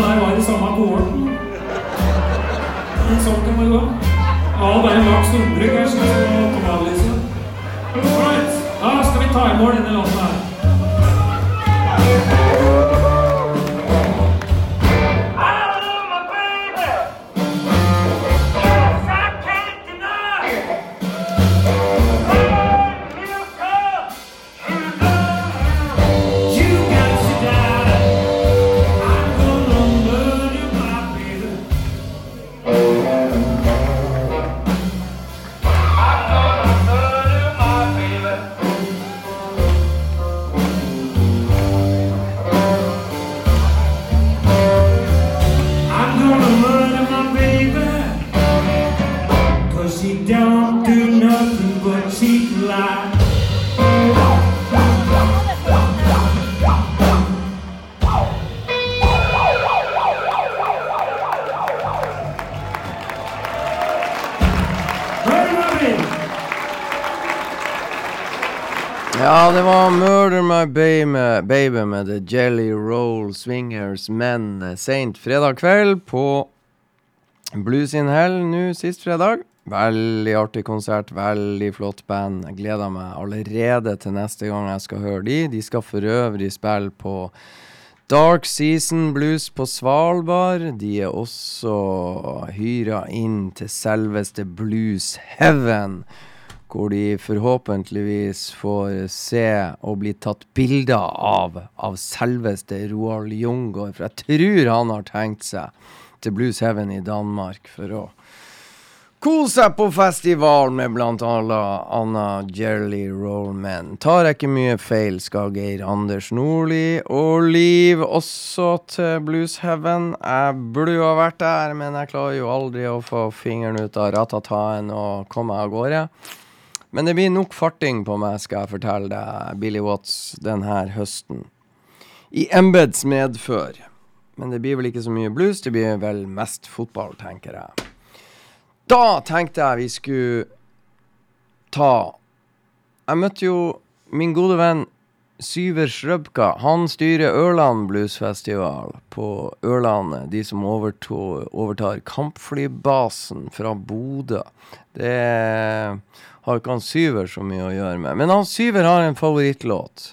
아이고 아이고 My Baby', baby med The Jelly Roll Swingers. Men Sent seint fredag kveld på Blues in Hell nå sist fredag. Veldig artig konsert, veldig flott band. Jeg gleder meg allerede til neste gang jeg skal høre de. De skal for øvrig spille på Dark Season Blues på Svalbard. De er også hyra inn til selveste Blues Heaven hvor de forhåpentligvis får se og bli tatt bilder av av selveste Roald Jungård. For jeg tror han har tenkt seg til Blues Heaven i Danmark for å kose seg på festival med blant annet Anna Jerly Rollman. Tar jeg ikke mye feil, skal Geir Anders Nordli og Liv også til Blues Heaven. Jeg burde jo ha vært der, men jeg klarer jo aldri å få fingeren ut av ratataen og komme av gårde. Men det blir nok farting på meg, skal jeg fortelle deg, Billy Watts, denne høsten. I embets medfør. Men det blir vel ikke så mye blues, det blir vel mest fotball, tenker jeg. Da tenkte jeg vi skulle ta Jeg møtte jo min gode venn Syver Srøbka. Han styrer Ørland Bluesfestival på Ørlandet. De som overtar kampflybasen fra Bodø. Det har ikke han Syver så mye å gjøre med. Men han Syver har en favorittlåt.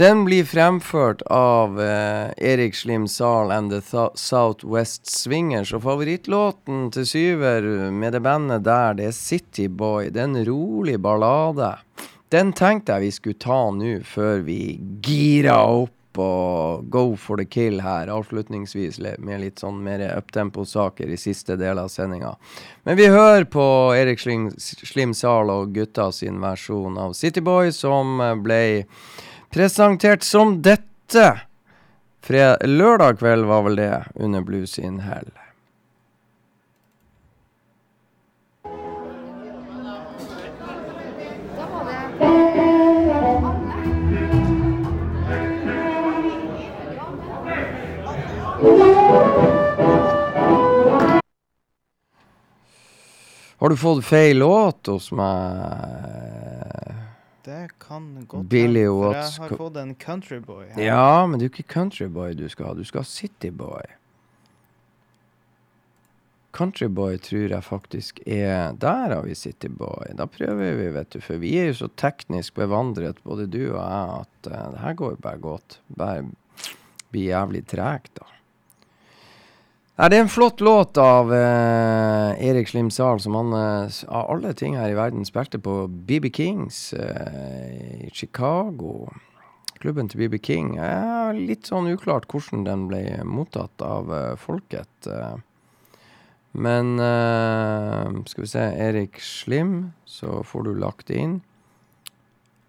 Den blir fremført av eh, Erik Slim Zahl and The Th Southwest Swingers. Og favorittlåten til Syver med det bandet der, det er City Boy. Det er en rolig ballade. Den tenkte jeg vi skulle ta nå, før vi gira opp og go for the kill her, avslutningsvis med litt sånn mer uptempo-saker i siste del av sendinga. Men vi hører på Erik Slim, Slim Zahl og gutta sin versjon av Cityboy, som ble presentert som dette. Fred lørdag kveld var vel det, under Blues in Hell. Har du fått feil låt hos meg? Det kan godt Billy for Watts jeg har fått en countryboy. Ja, men det er jo ikke countryboy du skal ha. Du skal ha cityboy. Countryboy tror jeg faktisk er Der har vi cityboy. Da prøver vi, vet du. For vi er jo så teknisk bevandret, både du og jeg, at uh, det her går jo bare godt. Bare blir jævlig tregt, da. Nei, det er en flott låt av eh, Erik Slim Zahl, som han eh, av alle ting her i verden spilte på BB Kings eh, i Chicago. Klubben til BB King. Eh, litt sånn uklart hvordan den ble mottatt av eh, folket. Eh. Men eh, skal vi se Erik Slim, så får du lagt det inn.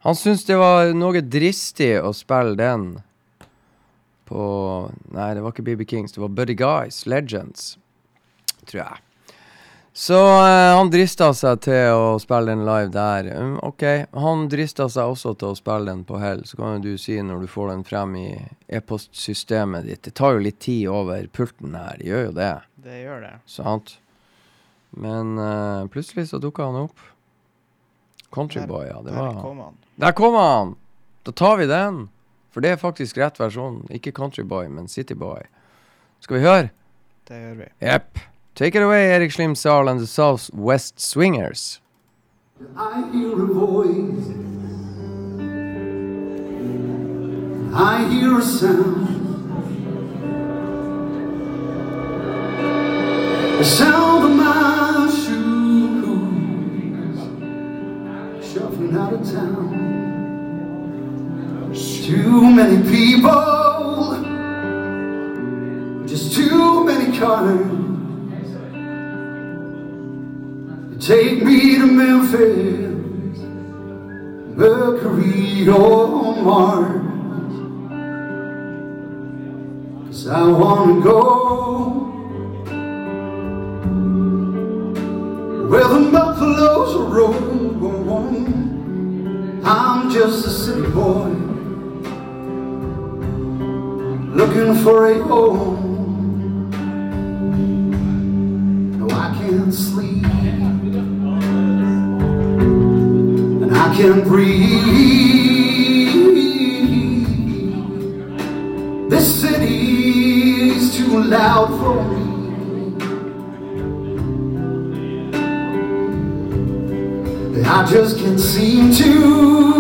Han syntes det var noe dristig å spille den på Nei, det var ikke BB Kings, det var Buddy Guys, Legends, tror jeg. Så eh, han drista seg til å spille den live der. Um, OK. Han drista seg også til å spille den på Hell. Så kan jo du si når du får den frem i e-postsystemet ditt. Det tar jo litt tid over pulten her. Det gjør jo det. Det gjør det. Sant? Men eh, plutselig så dukka han opp. Countryboy, ja. Det var han. Der kom han! Da tar vi den. For det er faktisk rett versjon. Ikke Countryboy, men Cityboy. Skal vi høre? Det gjør vi. Jepp. Take it away, Erik Slim Zahl and the South West Swingers. I hear a voice. I hear a sound. The sound of my shoes shuffling out of town. Too many people, just too many cars. Take me to Memphis, Mercury or Mars. Cause I wanna go where the buffaloes roam. I'm just a city boy looking for a home. No, I can't sleep, and I can't breathe. This city is too loud for me. I just can't seem to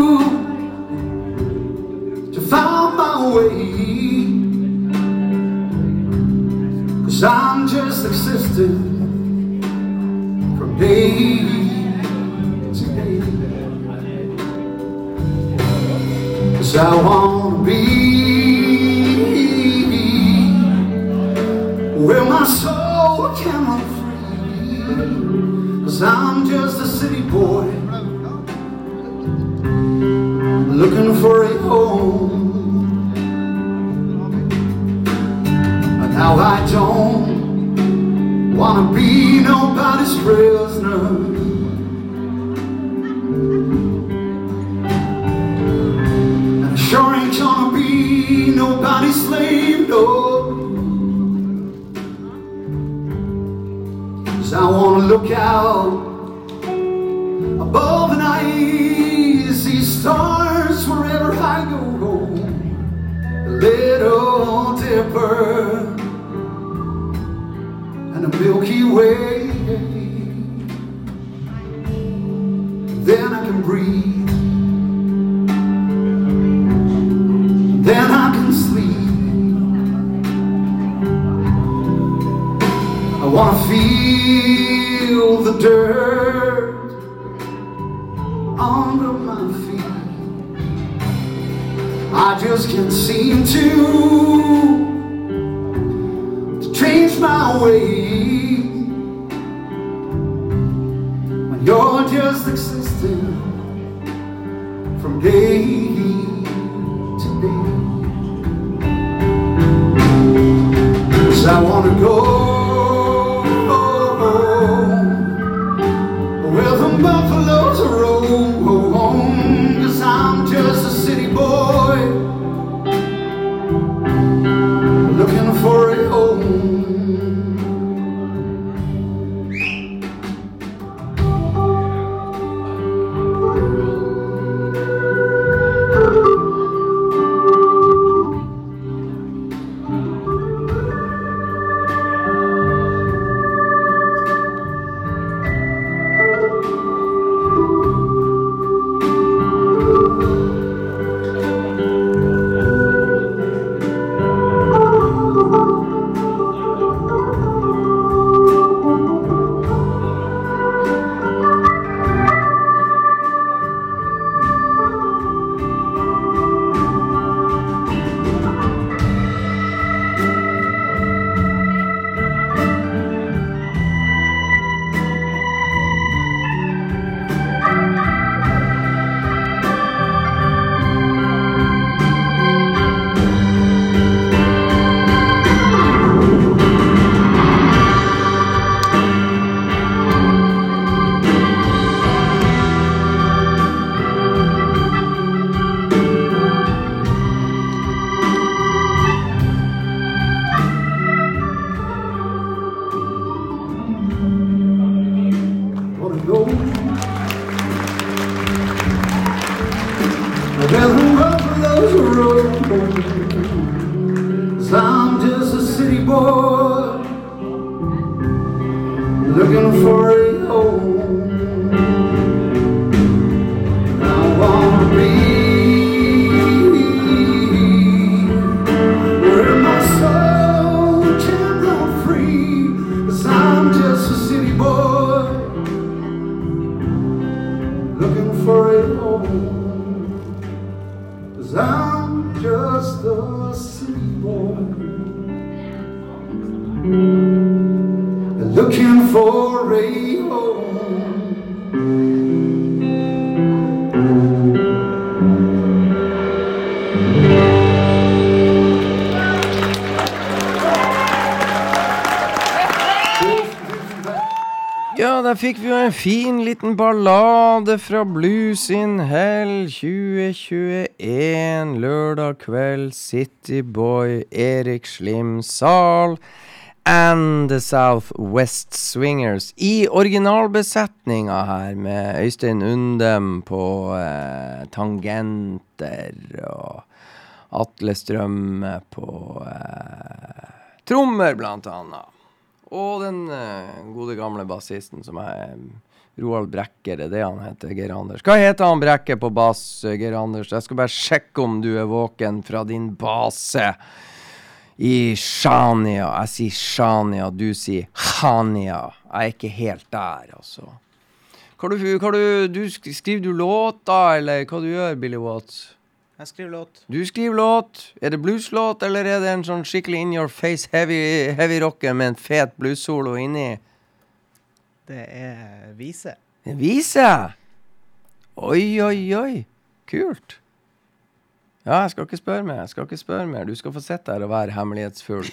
fin liten ballade fra Blues in Hell 2021. Lørdag kveld, Cityboy, Erik Slim Sal, and The South West Swingers. I originalbesetninga her, med Øystein Undem på eh, tangenter og Atle Strømme på eh, trommer, blant annet og den eh, gode gamle bassisten som jeg Roald Brekke, det er det han heter, Geir Anders. Hva heter han Brekke på bass, Geir Anders? Jeg skal bare sjekke om du er våken fra din base i Shania. Jeg sier Shania, du sier Hania. Jeg er ikke helt der, altså. Hva du, hva du, du, skriver du låter, eller hva du gjør, Billy Watts? Jeg skriver låt. Du skriver låt. Er det blueslåt, eller er det en sånn skikkelig in your face heavy, heavy rocker med en fet bluessolo inni? Det er vise. En vise? Oi, oi, oi. Kult. Ja, jeg skal ikke spørre mer. Jeg skal ikke spørre mer. Du skal få sitte her og være hemmelighetsfull.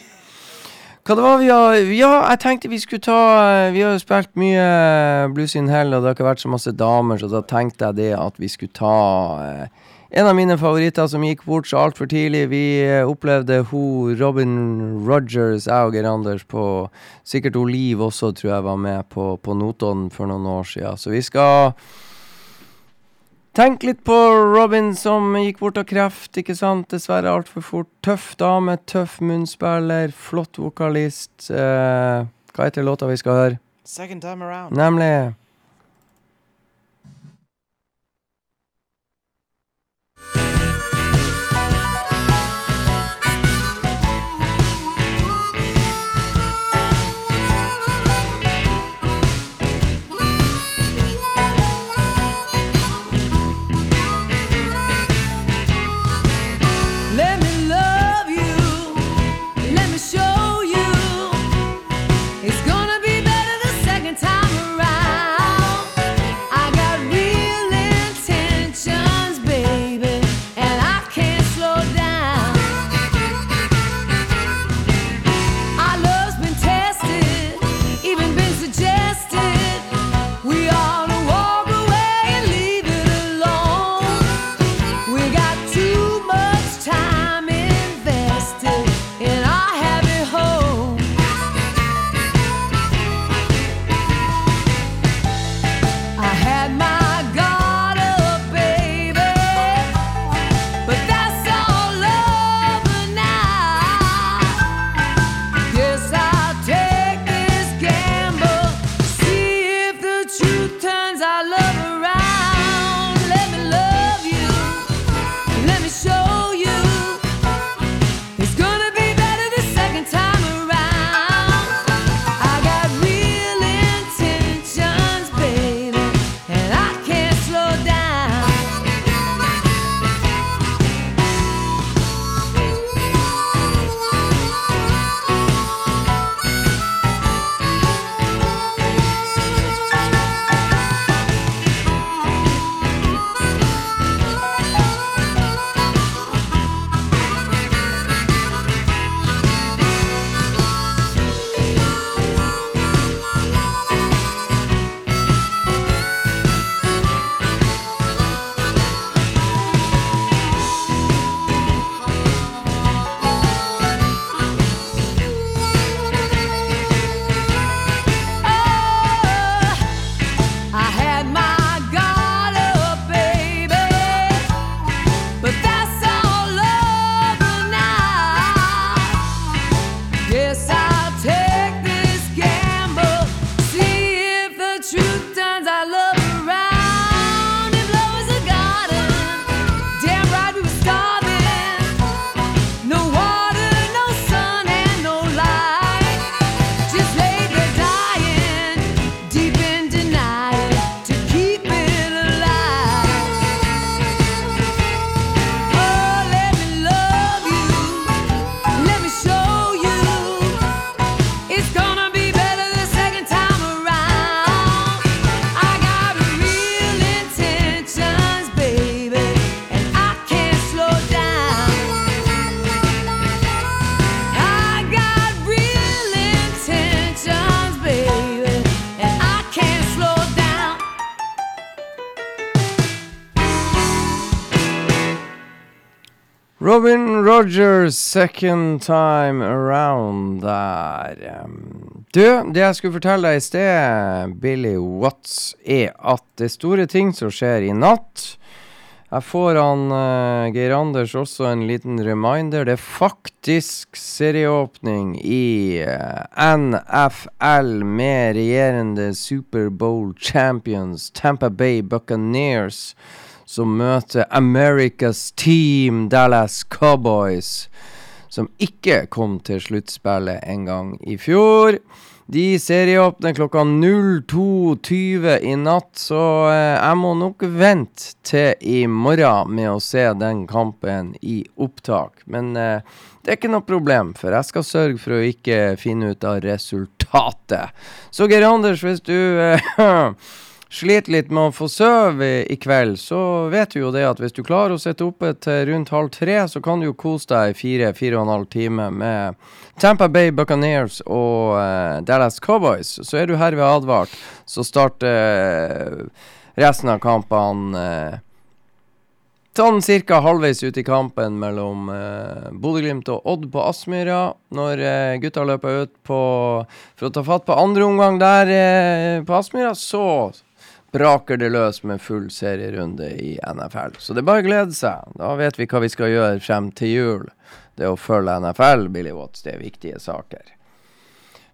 Hva det var vi har Ja, jeg tenkte vi skulle ta Vi har jo spilt mye Blues in Hell, og det har ikke vært så masse damer, så da tenkte jeg det at vi skulle ta eh, en av mine favoritter som gikk bort så altfor tidlig. Vi eh, opplevde hun Robin Rogers, jeg og Geir Anders, på Sikkert Liv også, tror jeg var med på, på Notodden for noen år siden. Så vi skal tenke litt på Robin som gikk bort av kreft, ikke sant? Dessverre altfor fort. Tøff dame, tøff munnspiller, flott vokalist. Eh, hva heter låta vi skal høre? Second time around. Nemlig Rogers, second time around der. Du, det jeg skulle fortelle deg i sted, Billy Watts, er at det er store ting som skjer i natt. Jeg får han uh, Geir Anders også en liten reminder. Det er faktisk serieåpning i uh, NFL med regjerende Superbowl champions Tampa Bay Buccaneers, som møter America's Team Dallas Cowboys, som ikke kom til sluttspillet en gang i fjor. De serieåpner klokka 02.20 i natt, så eh, jeg må nok vente til i morgen med å se den kampen i opptak. Men eh, det er ikke noe problem, for jeg skal sørge for å ikke finne ut av resultatet. Så Geir Anders, hvis du eh, <clears throat> sliter litt med å få sove i, kveld, så vet du jo det at hvis du klarer å sitte oppe til rundt halv tre, så kan du jo kose deg i fire-fire og en halv time med Tampa Bay Buccaneers og uh, Dallas Cowboys. Så er du herved advart. Så starter uh, resten av kampene uh, sånn ca. halvveis ut i kampen mellom eh, Bodø-Glimt og Odd på Aspmyra. Når eh, gutta løper ut på, for å ta fatt på andre omgang der eh, på Aspmyra, så braker det løs med full serierunde i NFL. Så det er bare å glede seg. Da vet vi hva vi skal gjøre frem til jul. Det å følge NFL, Billy Watts, det er viktige saker.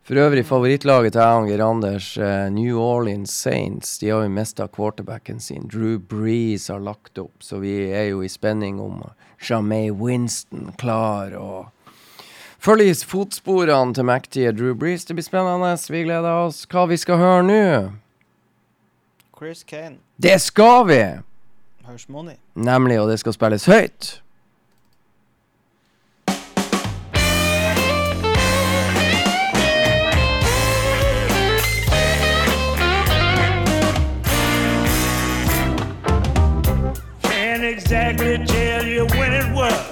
For øvrig, favorittlaget til Anger Anders, eh, New Orleans Saints, de har jo mista quarterbacken sin. Drew Breeze har lagt opp, så vi er jo i spenning om Jamay Winston klar og følge fotsporene til mektige Drew Breeze. Det blir spennende. Vi gleder oss. Hva vi skal høre nå? Chris Kane. Det skal vi! Hush Money. Nemlig, og det skal spilles høyt. Can't exactly tell you when it was.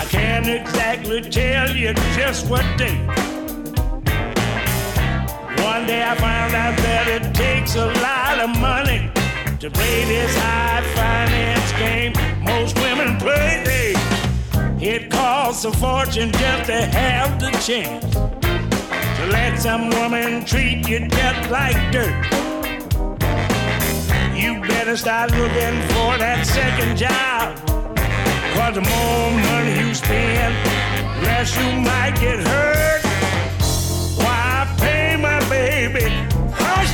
I can't exactly tell you just what day. One day I found out that it takes a lot of money to play this high finance game. Most women play. It costs a fortune just to have the chance to let some woman treat you just like dirt. You better start looking for that second job. Cause the more money you spend, less you might get hurt. Why pay my baby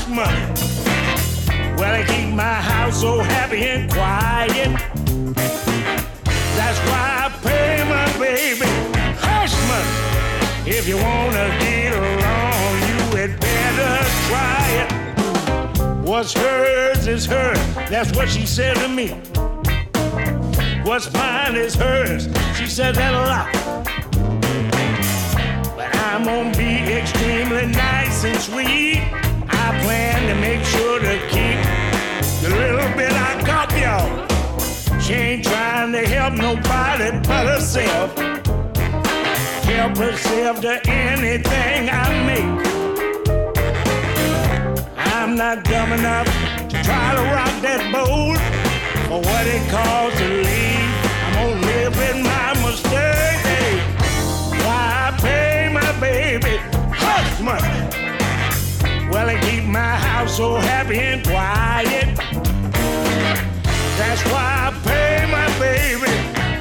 hush money? Well, I keep my house so happy and quiet. That's why I pay my baby hush money. If you wanna get along, you had better try it. What's hers is hers. That's what she said to me. What's mine is hers. She said that a lot. But I'm gonna be extremely nice and sweet. I plan to make sure to keep the little bit I got, y'all. She ain't trying to help nobody but herself. Help herself to anything I make. I'm not dumb enough to try to rock that boat for what it costs to leave. I'm gonna live with my mistake. Why pay my baby hush money? Well, I keep my house so happy and quiet. That's why I pay my baby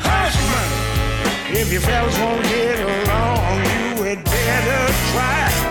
hush money. If you fellas won't get along, you had better try.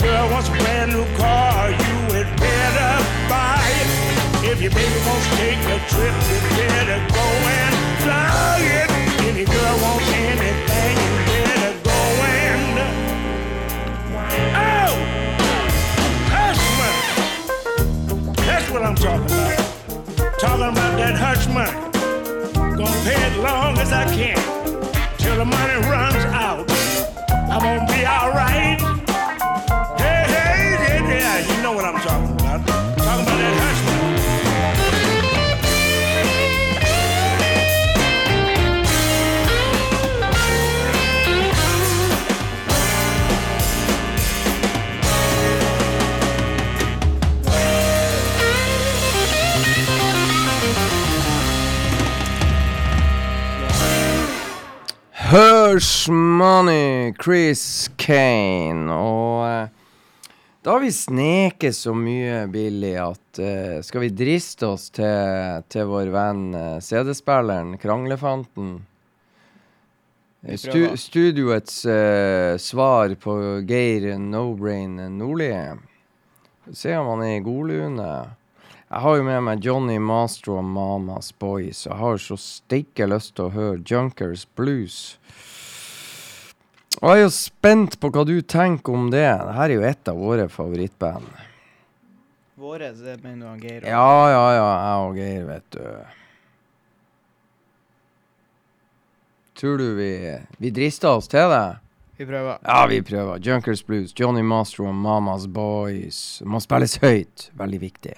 Girl wants a brand new car, you had better buy it. If your baby wants to take a trip, you better go and fly it. If your girl wants anything, you better go and. Oh! Hush money! That's what I'm talking about. Talking about that hush money. Gonna pay it long as I can. Till the money runs out. I'm gonna be alright. Hush Money, Chris Kane. Og eh, da har vi sneket så mye billig at eh, skal vi driste oss til, til vår venn eh, CD-spilleren, Kranglefanten? Stu, studioets svar på Geir No-Brain Nordli. Se om han er i godlune. Jeg har jo med meg Johnny Mastro og Mamas Boys. Jeg har så steike lyst til å høre Junkers Blues. Og jeg er jo spent på hva du tenker om det. Dette er jo et av våre favorittband. Våre, det mener du han Geir? og- Ja, ja, ja. Jeg og Geir, vet du. Tror du vi Vi drister oss til det? Vi prøver. Ja, vi prøver. Junkers Blues, Johnny Mastro og Mamas Boys. Må spilles høyt. Veldig viktig.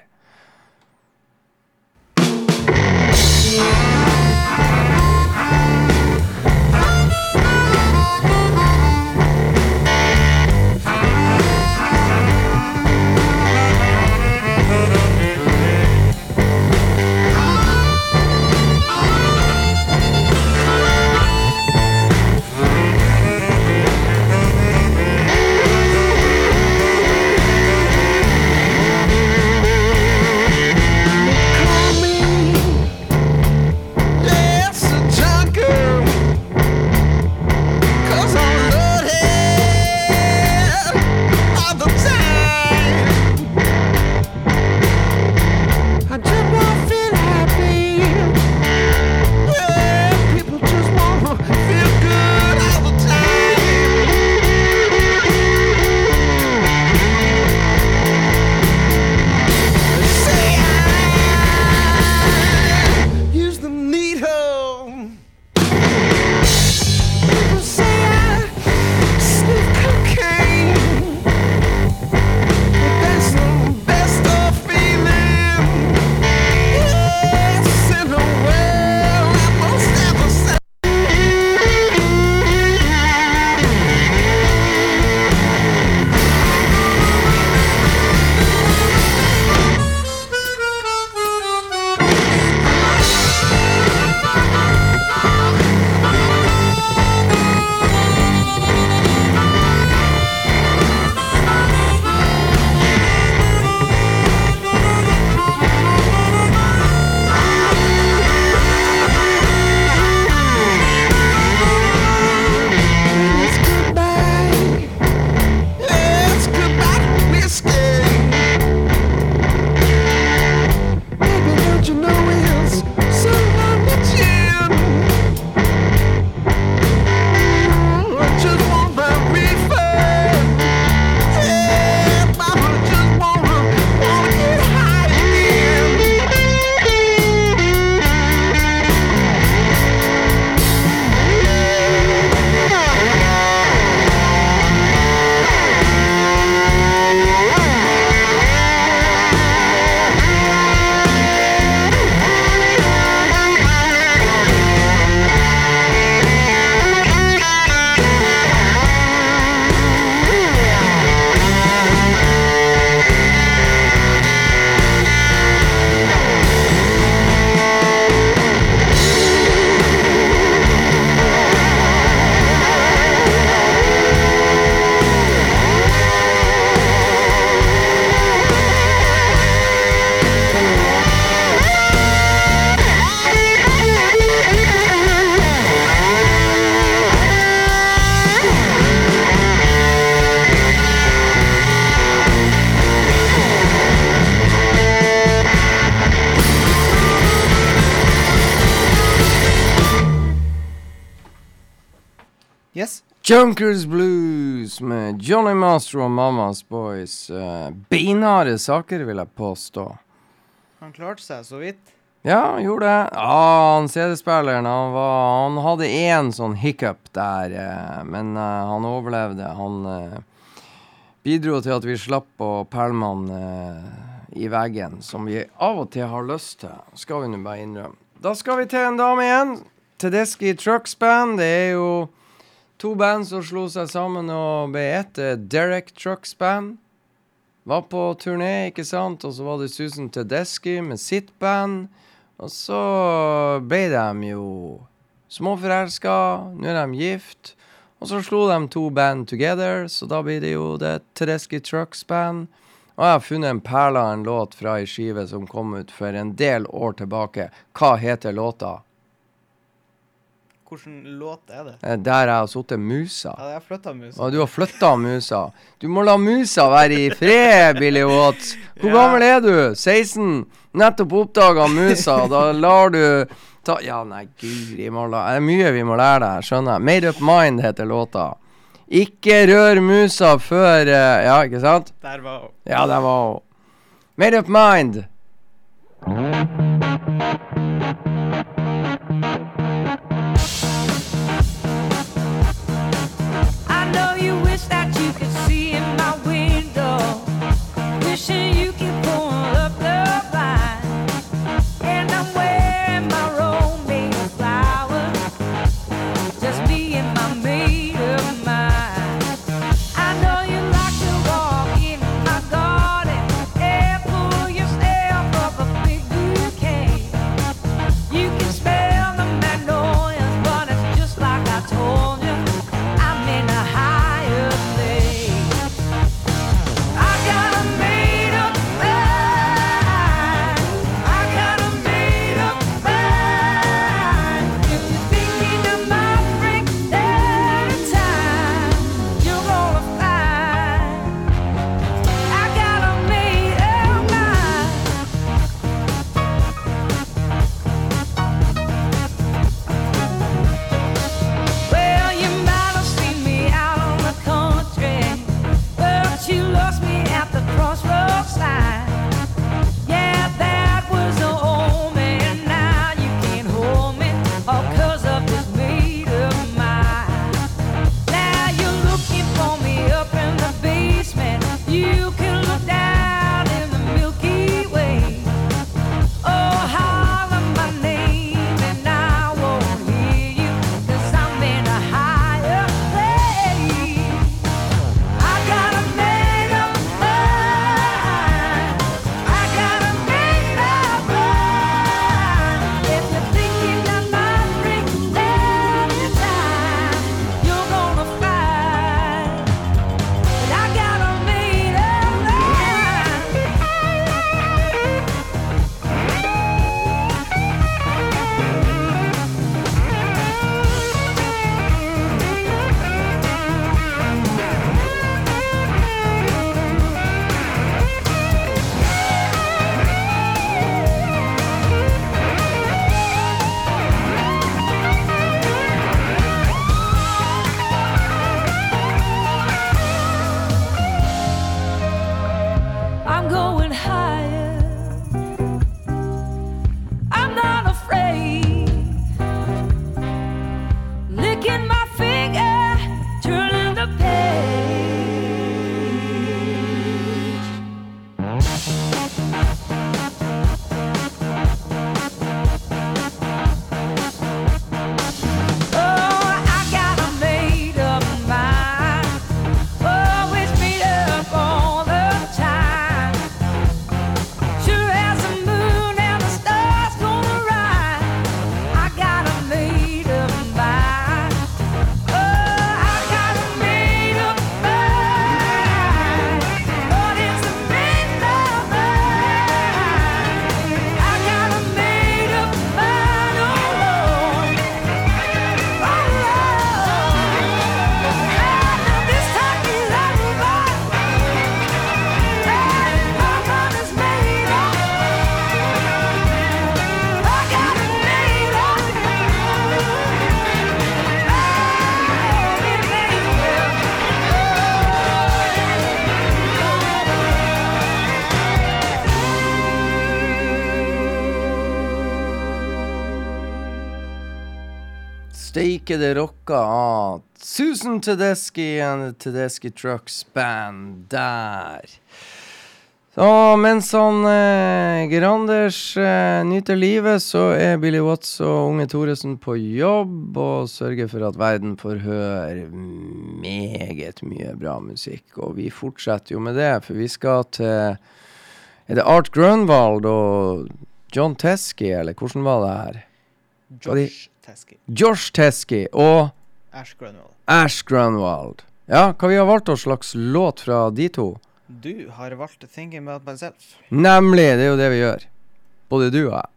Junkers Blues med Johnny Master og Mamas Boys. Uh, Beinharde saker, vil jeg påstå. Han klarte seg så vidt. Ja, han gjorde det. Ja, han CD-spilleren han, han hadde én sånn hiccup der, eh, men eh, han overlevde. Han eh, bidro til at vi slapp å pælme han eh, i veggen, som vi av og til har lyst til. Skal vi nå bare innrømme. Da skal vi til en dame igjen. Tedeschi Trucks Band. Det er jo to band som slo seg sammen og ble ett. Derek Trucks Band. Var på turné, ikke sant? Og så var det Susan Tedeschi med sitt band. Og så ble de jo småforelska. Nå er de gift. Og så slo de to band together, så da blir det jo det Tedeschi Trucks Band. Og jeg har funnet en perle av en låt fra ei skive som kom ut for en del år tilbake. Hva heter låta? Hvilken låt er det? Eh, Der jeg har sittet musa. Ja, jeg flytta musa. Og du har flytta musa. Du må la musa være i fred, Billy Watts. Hvor gammel er du? 16? Nettopp oppdaga musa. Da lar du ta Ja, nei, guri malla. Det er mye vi må lære deg, skjønner jeg. Made Up Mind heter låta. Ikke rør musa før eh, Ja, ikke sant? Der var hun. Ja, der var hun. Made Up Mind. Steike det rocka av Susan Tedeschi and Tedeschi Trucks Band der. Så mens han eh, Geranders eh, nyter livet, så er Billy Watts og Unge Thoresen på jobb og sørger for at verden får høre meget mye bra musikk. Og vi fortsetter jo med det, for vi skal til Er det Art Grunwald og John Teske, eller hvordan var det her? Josh Teskey. Josh Teske og Ash Grunwald. Ash Grunwald. Ja, hva vi har valgt oss slags låt fra de to? Du har valgt 'Thinking About Myself'. Nemlig, det er jo det vi gjør. Både du og jeg.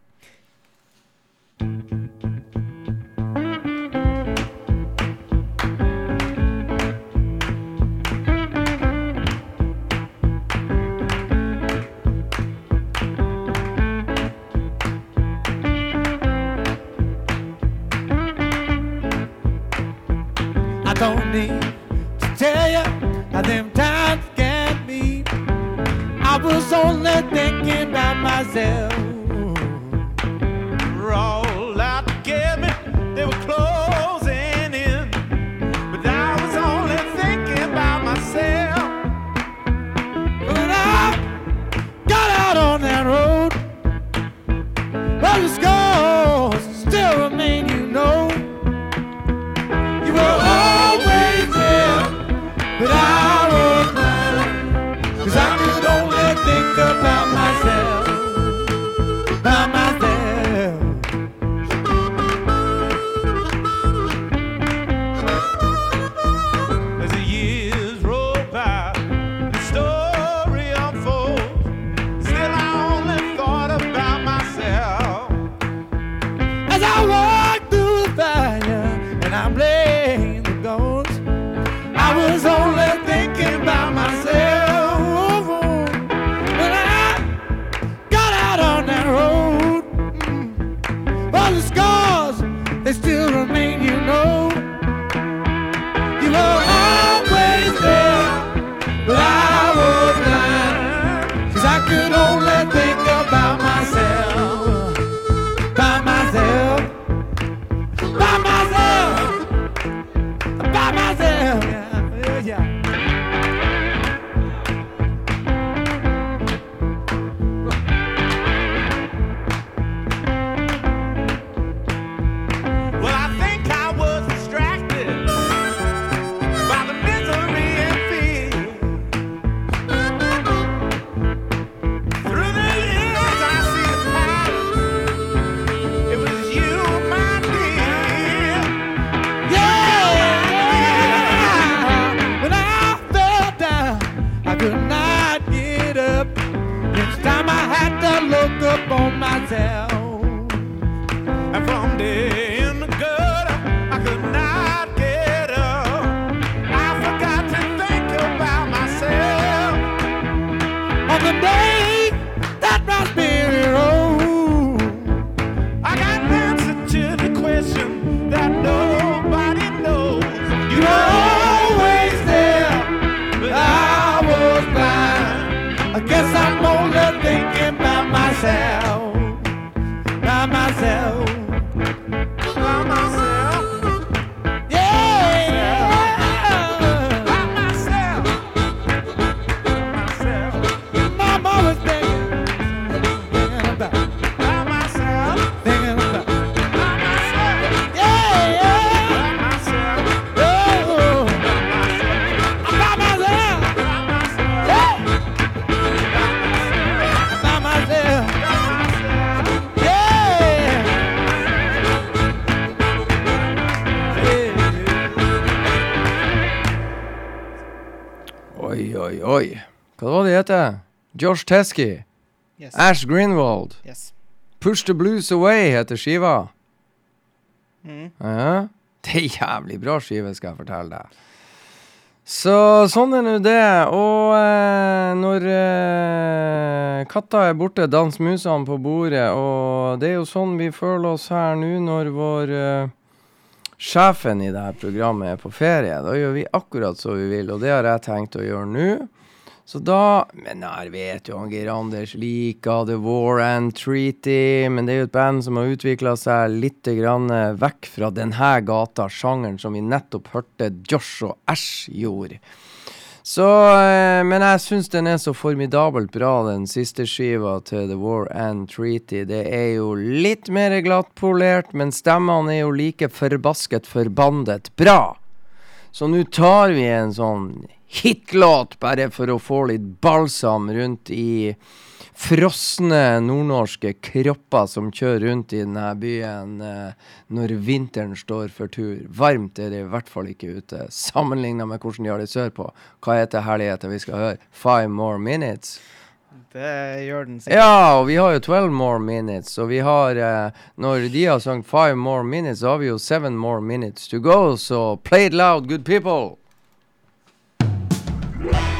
Hva var det de heter? Josh Teske. Yes. Ash Greenwald. yes. Push the Blues Away heter skiva. Mm. Ja. Det er jævlig bra skive, skal jeg fortelle deg. Så sånn er nå det. Og eh, når eh, katta er borte, dans musene på bordet. Og det er jo sånn vi føler oss her nå når vår eh, sjefen i det her programmet er på ferie. Da gjør vi akkurat som vi vil, og det har jeg tenkt å gjøre nå. Så da Men jeg vet jo han Geir Anders liker The War and Treaty, men det er jo et band som har utvikla seg litt grann eh, vekk fra denne gata, sjangeren som vi nettopp hørte Josh og Ash gjorde. Så, eh, men jeg syns den er så formidabelt bra, den siste skiva til The War and Treaty. Det er jo litt mer glattpolert, men stemmene er jo like forbasket forbandet bra. Så nå tar vi en sånn hitlåt bare for å få litt balsam rundt i frosne nordnorske kropper som kjører rundt i denne byen eh, når vinteren står for tur. Varmt er det i hvert fall ikke ute, sammenligna med hvordan de har det sørpå. Hva heter herligheten vi skal høre? Five more minutes? Det gjør den sikkert. Ja, og vi har jo 12 more minutes, og vi har eh, Når de har sunget 5 more minutes, så har vi jo 7 more minutes to go, så play it loud, good people! Bye.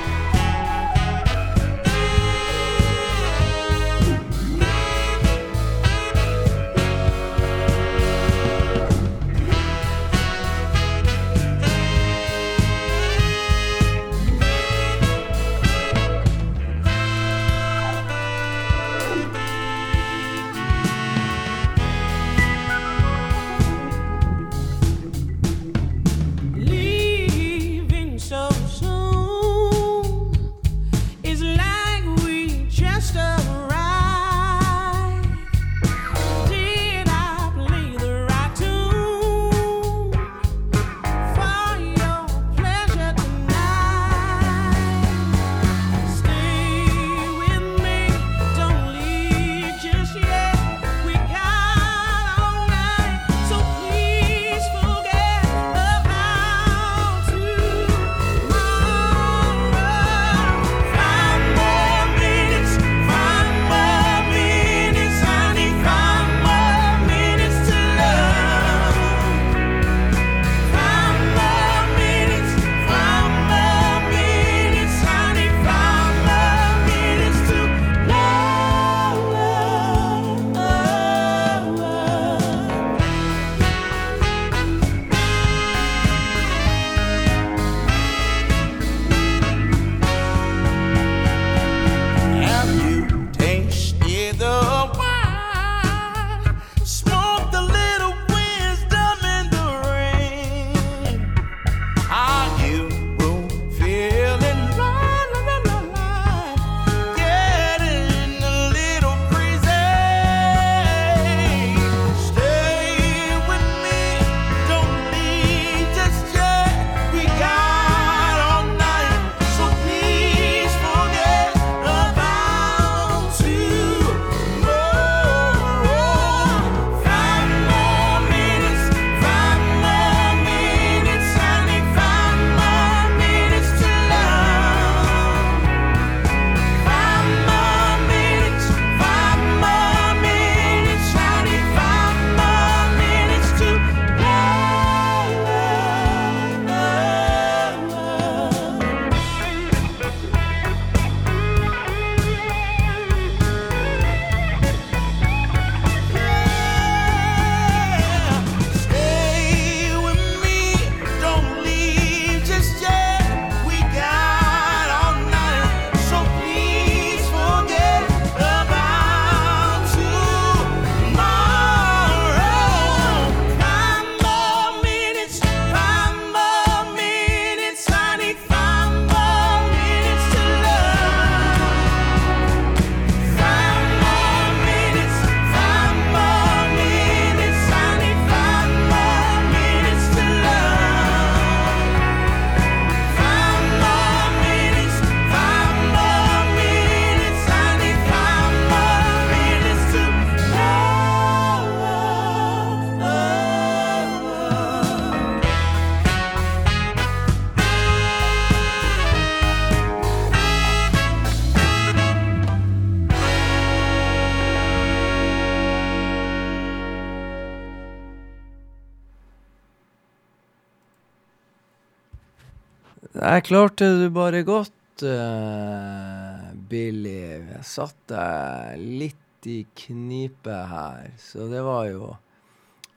Der klarte du bare godt, uh, Billy. Jeg satt deg litt i knipe her, så det var jo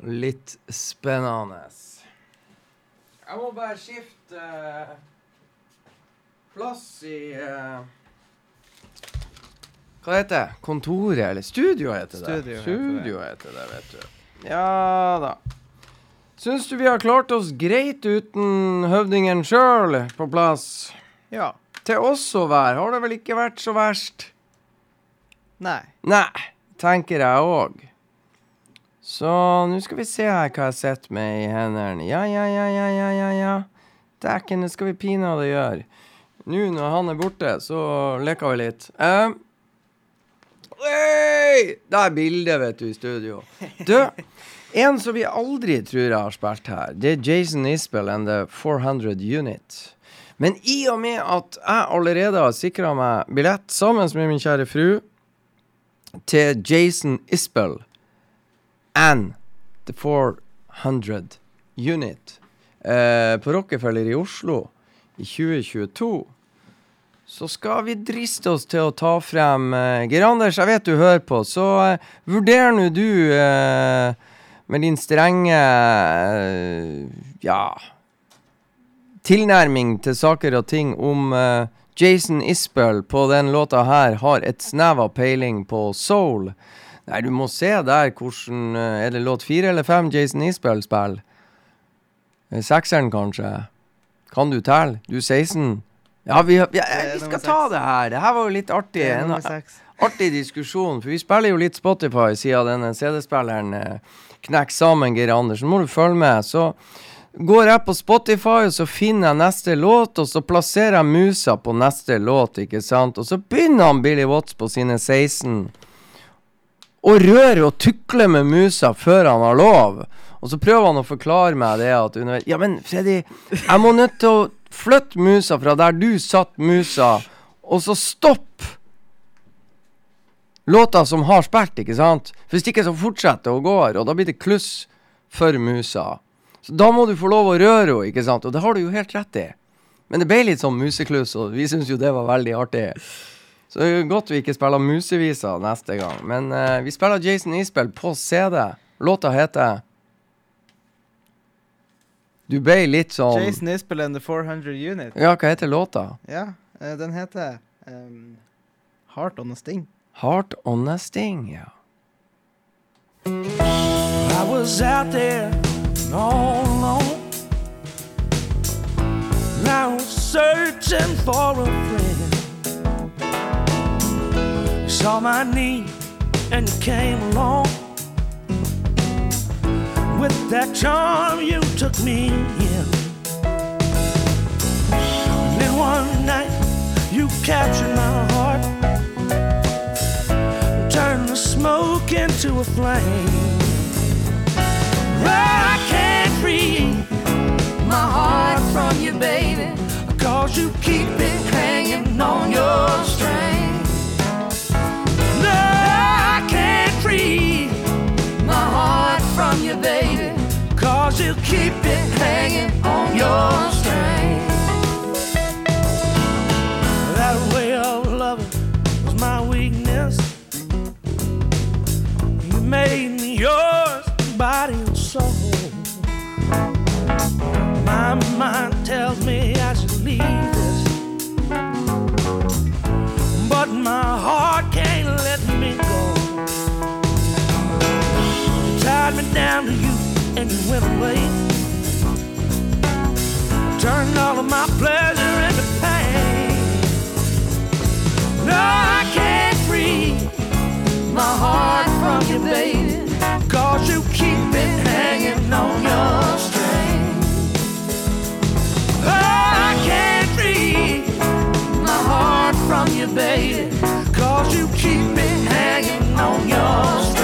litt spennende. Jeg må bare skifte plass i uh, Hva heter det? Kontoret, eller studio heter det. Studio heter det. studio heter det, vet du. Ja da. Syns du vi har klart oss greit uten høvdingen sjøl på plass? Ja. Til oss å være har det vel ikke vært så verst? Nei. Nei, tenker jeg òg. Så nå skal vi se her hva jeg sitter med i hendene. Ja, ja, ja, ja, ja, ja. ja. Dæken, det skal vi pinadø gjøre. Nå når han er borte, så leker vi litt. Eh, hey! Det er bildet, vet du, i studio. Du, en som vi aldri tror jeg har spilt her, det er Jason Isbell and The 400 Unit. Men i og med at jeg allerede har sikra meg billett sammen med min kjære fru til Jason Isbell and The 400 Unit eh, på Rockefeller i Oslo i 2022, så skal vi driste oss til å ta frem eh, Geir Anders, jeg vet du hører på, så eh, vurder nå du eh, med din strenge eh, ja tilnærming til saker og ting om uh, Jason Isbell på den låta her har et snev av peiling på soul. Nei, du må se der hvordan uh, Er det låt fire eller fem Jason Isbell spiller? Sekseren, kanskje? Kan du telle? Du er 16? Ja, vi, ja, vi skal ta det her. Det her var jo litt artig. En artig diskusjon, for vi spiller jo litt Spotify siden denne CD-spilleren eh, knekker sammen, Geir Andersen. Må du følge med. Så går jeg på Spotify, og så finner jeg neste låt, og så plasserer jeg musa på neste låt, ikke sant? Og så begynner han Billy Watts på sine 16 og rører og tukler med musa før han har lov. Og så prøver han å forklare meg det at Ja, men Freddy, jeg må nødt til å flytte musa fra der du satt musa, og så stopp låta som har spilt, ikke sant? Hvis ikke så fortsetter det å gå, og da blir det kluss for musa. Så da må du få lov å røre henne, ikke sant? Og det har du jo helt rett i. Men det ble litt sånn musekluss, og vi syns jo det var veldig artig. Så det er godt vi ikke spiller museviser neste gang. Men uh, vi spiller Jason Isbell på CD. Låta heter Du ble litt sånn Jason Isbell and the 400 Unit. Ja, hva heter låta? Ja, uh, den heter um, Heart on a Sting. Heart on a Sting, ja. I was out there all alone. Was searching for a friend. You saw my need and you came along. With that charm, you took me in. And then one night, you captured my into a flame. I can't free my heart from you, baby. Cause you keep it hanging on your string. No, I can't free my heart from you, baby. Cause you keep it hanging on your string. My mind tells me I should leave this, but my heart can't let me go. You tied me down to you and you went away. Turned all of my pleasure into pain. No, I can't free my heart from you. Cause you keep it hanging on your from you, baby. Cause you keep me hanging on your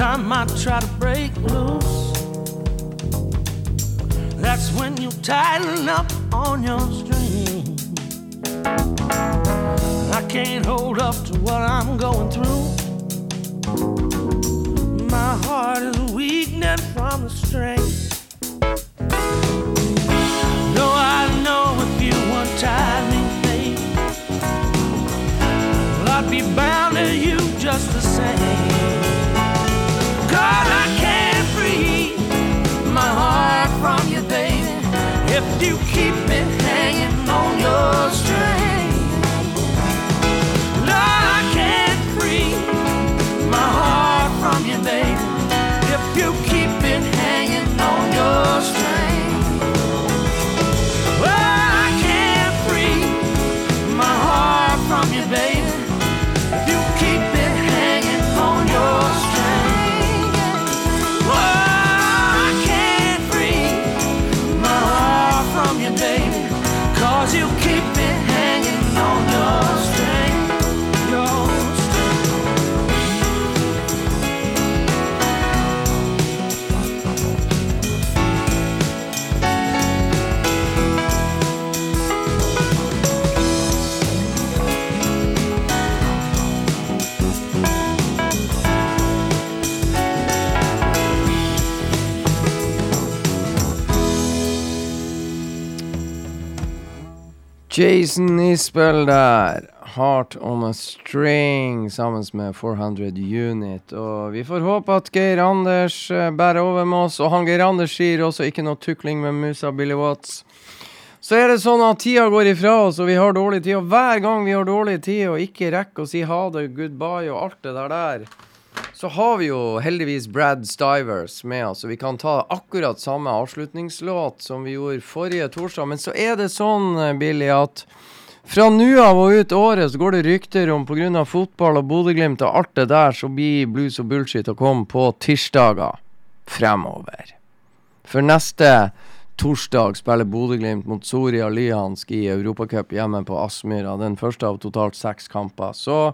time I try to break loose, that's when you tighten up on your string. I can't hold up to what I'm going through. Jason Isbell der. Heart on a String sammen med 400 Unit. Og vi får håpe at Geir Anders eh, bærer over med oss. Og han Geir Anders sier også ikke noe tukling med musa Billy Watts. Så er det sånn at tida går ifra oss, og vi har dårlig tid. Og hver gang vi har dårlig tid og ikke rekker å si ha det, goodbye og alt det der der, så har vi jo heldigvis Brad Stivers med oss, og vi kan ta akkurat samme avslutningslåt som vi gjorde forrige torsdag. Men så er det sånn, Billy, at fra nå av og ut året så går det rykter om pga. fotball og Bodø-Glimt og alt det der, så blir blues og bullshit å komme på tirsdager fremover. For neste torsdag spiller Bodø-Glimt mot Soria Lyansk i Europacup hjemme på Aspmyra. Den første av totalt seks kamper. Så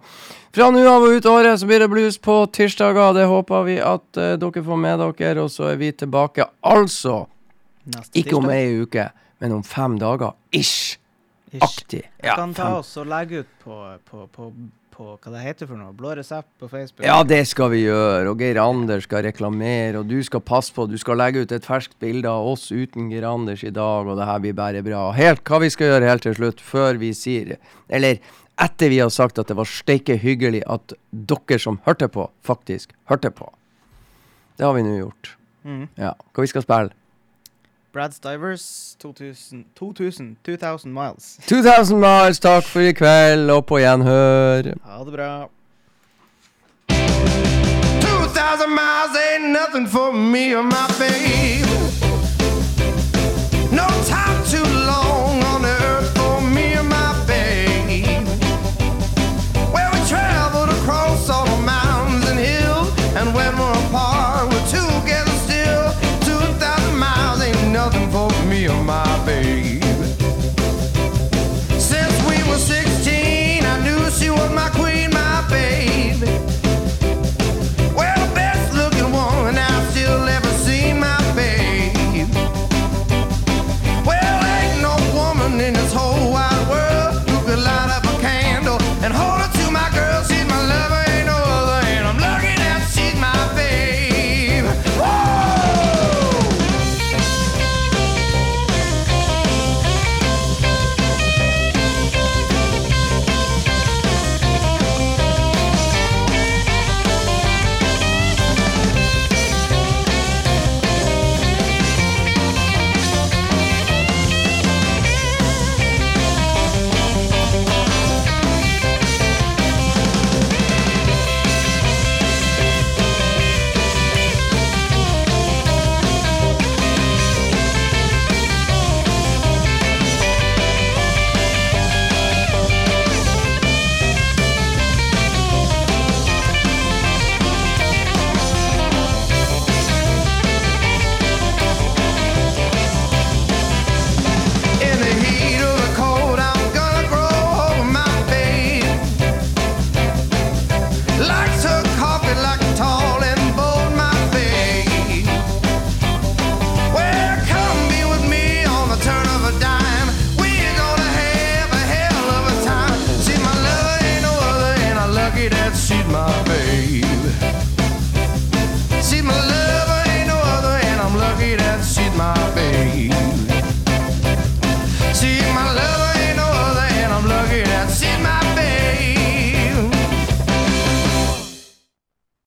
fra nå av og ut året så blir det blues på tirsdager. Det håper vi at uh, dere får med dere, og så er vi tilbake altså ikke om ei uke, men om fem dager. Ish! Ish. Aktig. Jeg kan ta oss og legge ut på, på, på, på hva det heter for noe. Blå resept på Facebook. Ja, det skal vi gjøre. Og Geir Anders skal reklamere, og du skal passe på. Du skal legge ut et ferskt bilde av oss uten Geir Anders i dag, og det her blir bare bra. Helt hva vi skal gjøre helt til slutt, før vi sier Eller etter vi har sagt at det var steike hyggelig at dere som hørte på, faktisk hørte på. Det har vi nå gjort. Mm. Ja. Hva vi skal spille? Brad's Divers 2000, 2000, 2000 miles. <laughs> 2000 miles. Takk for i kveld, og på gjenhør. Ha det bra. 2000 miles ain't nothing for me or my babe. No time.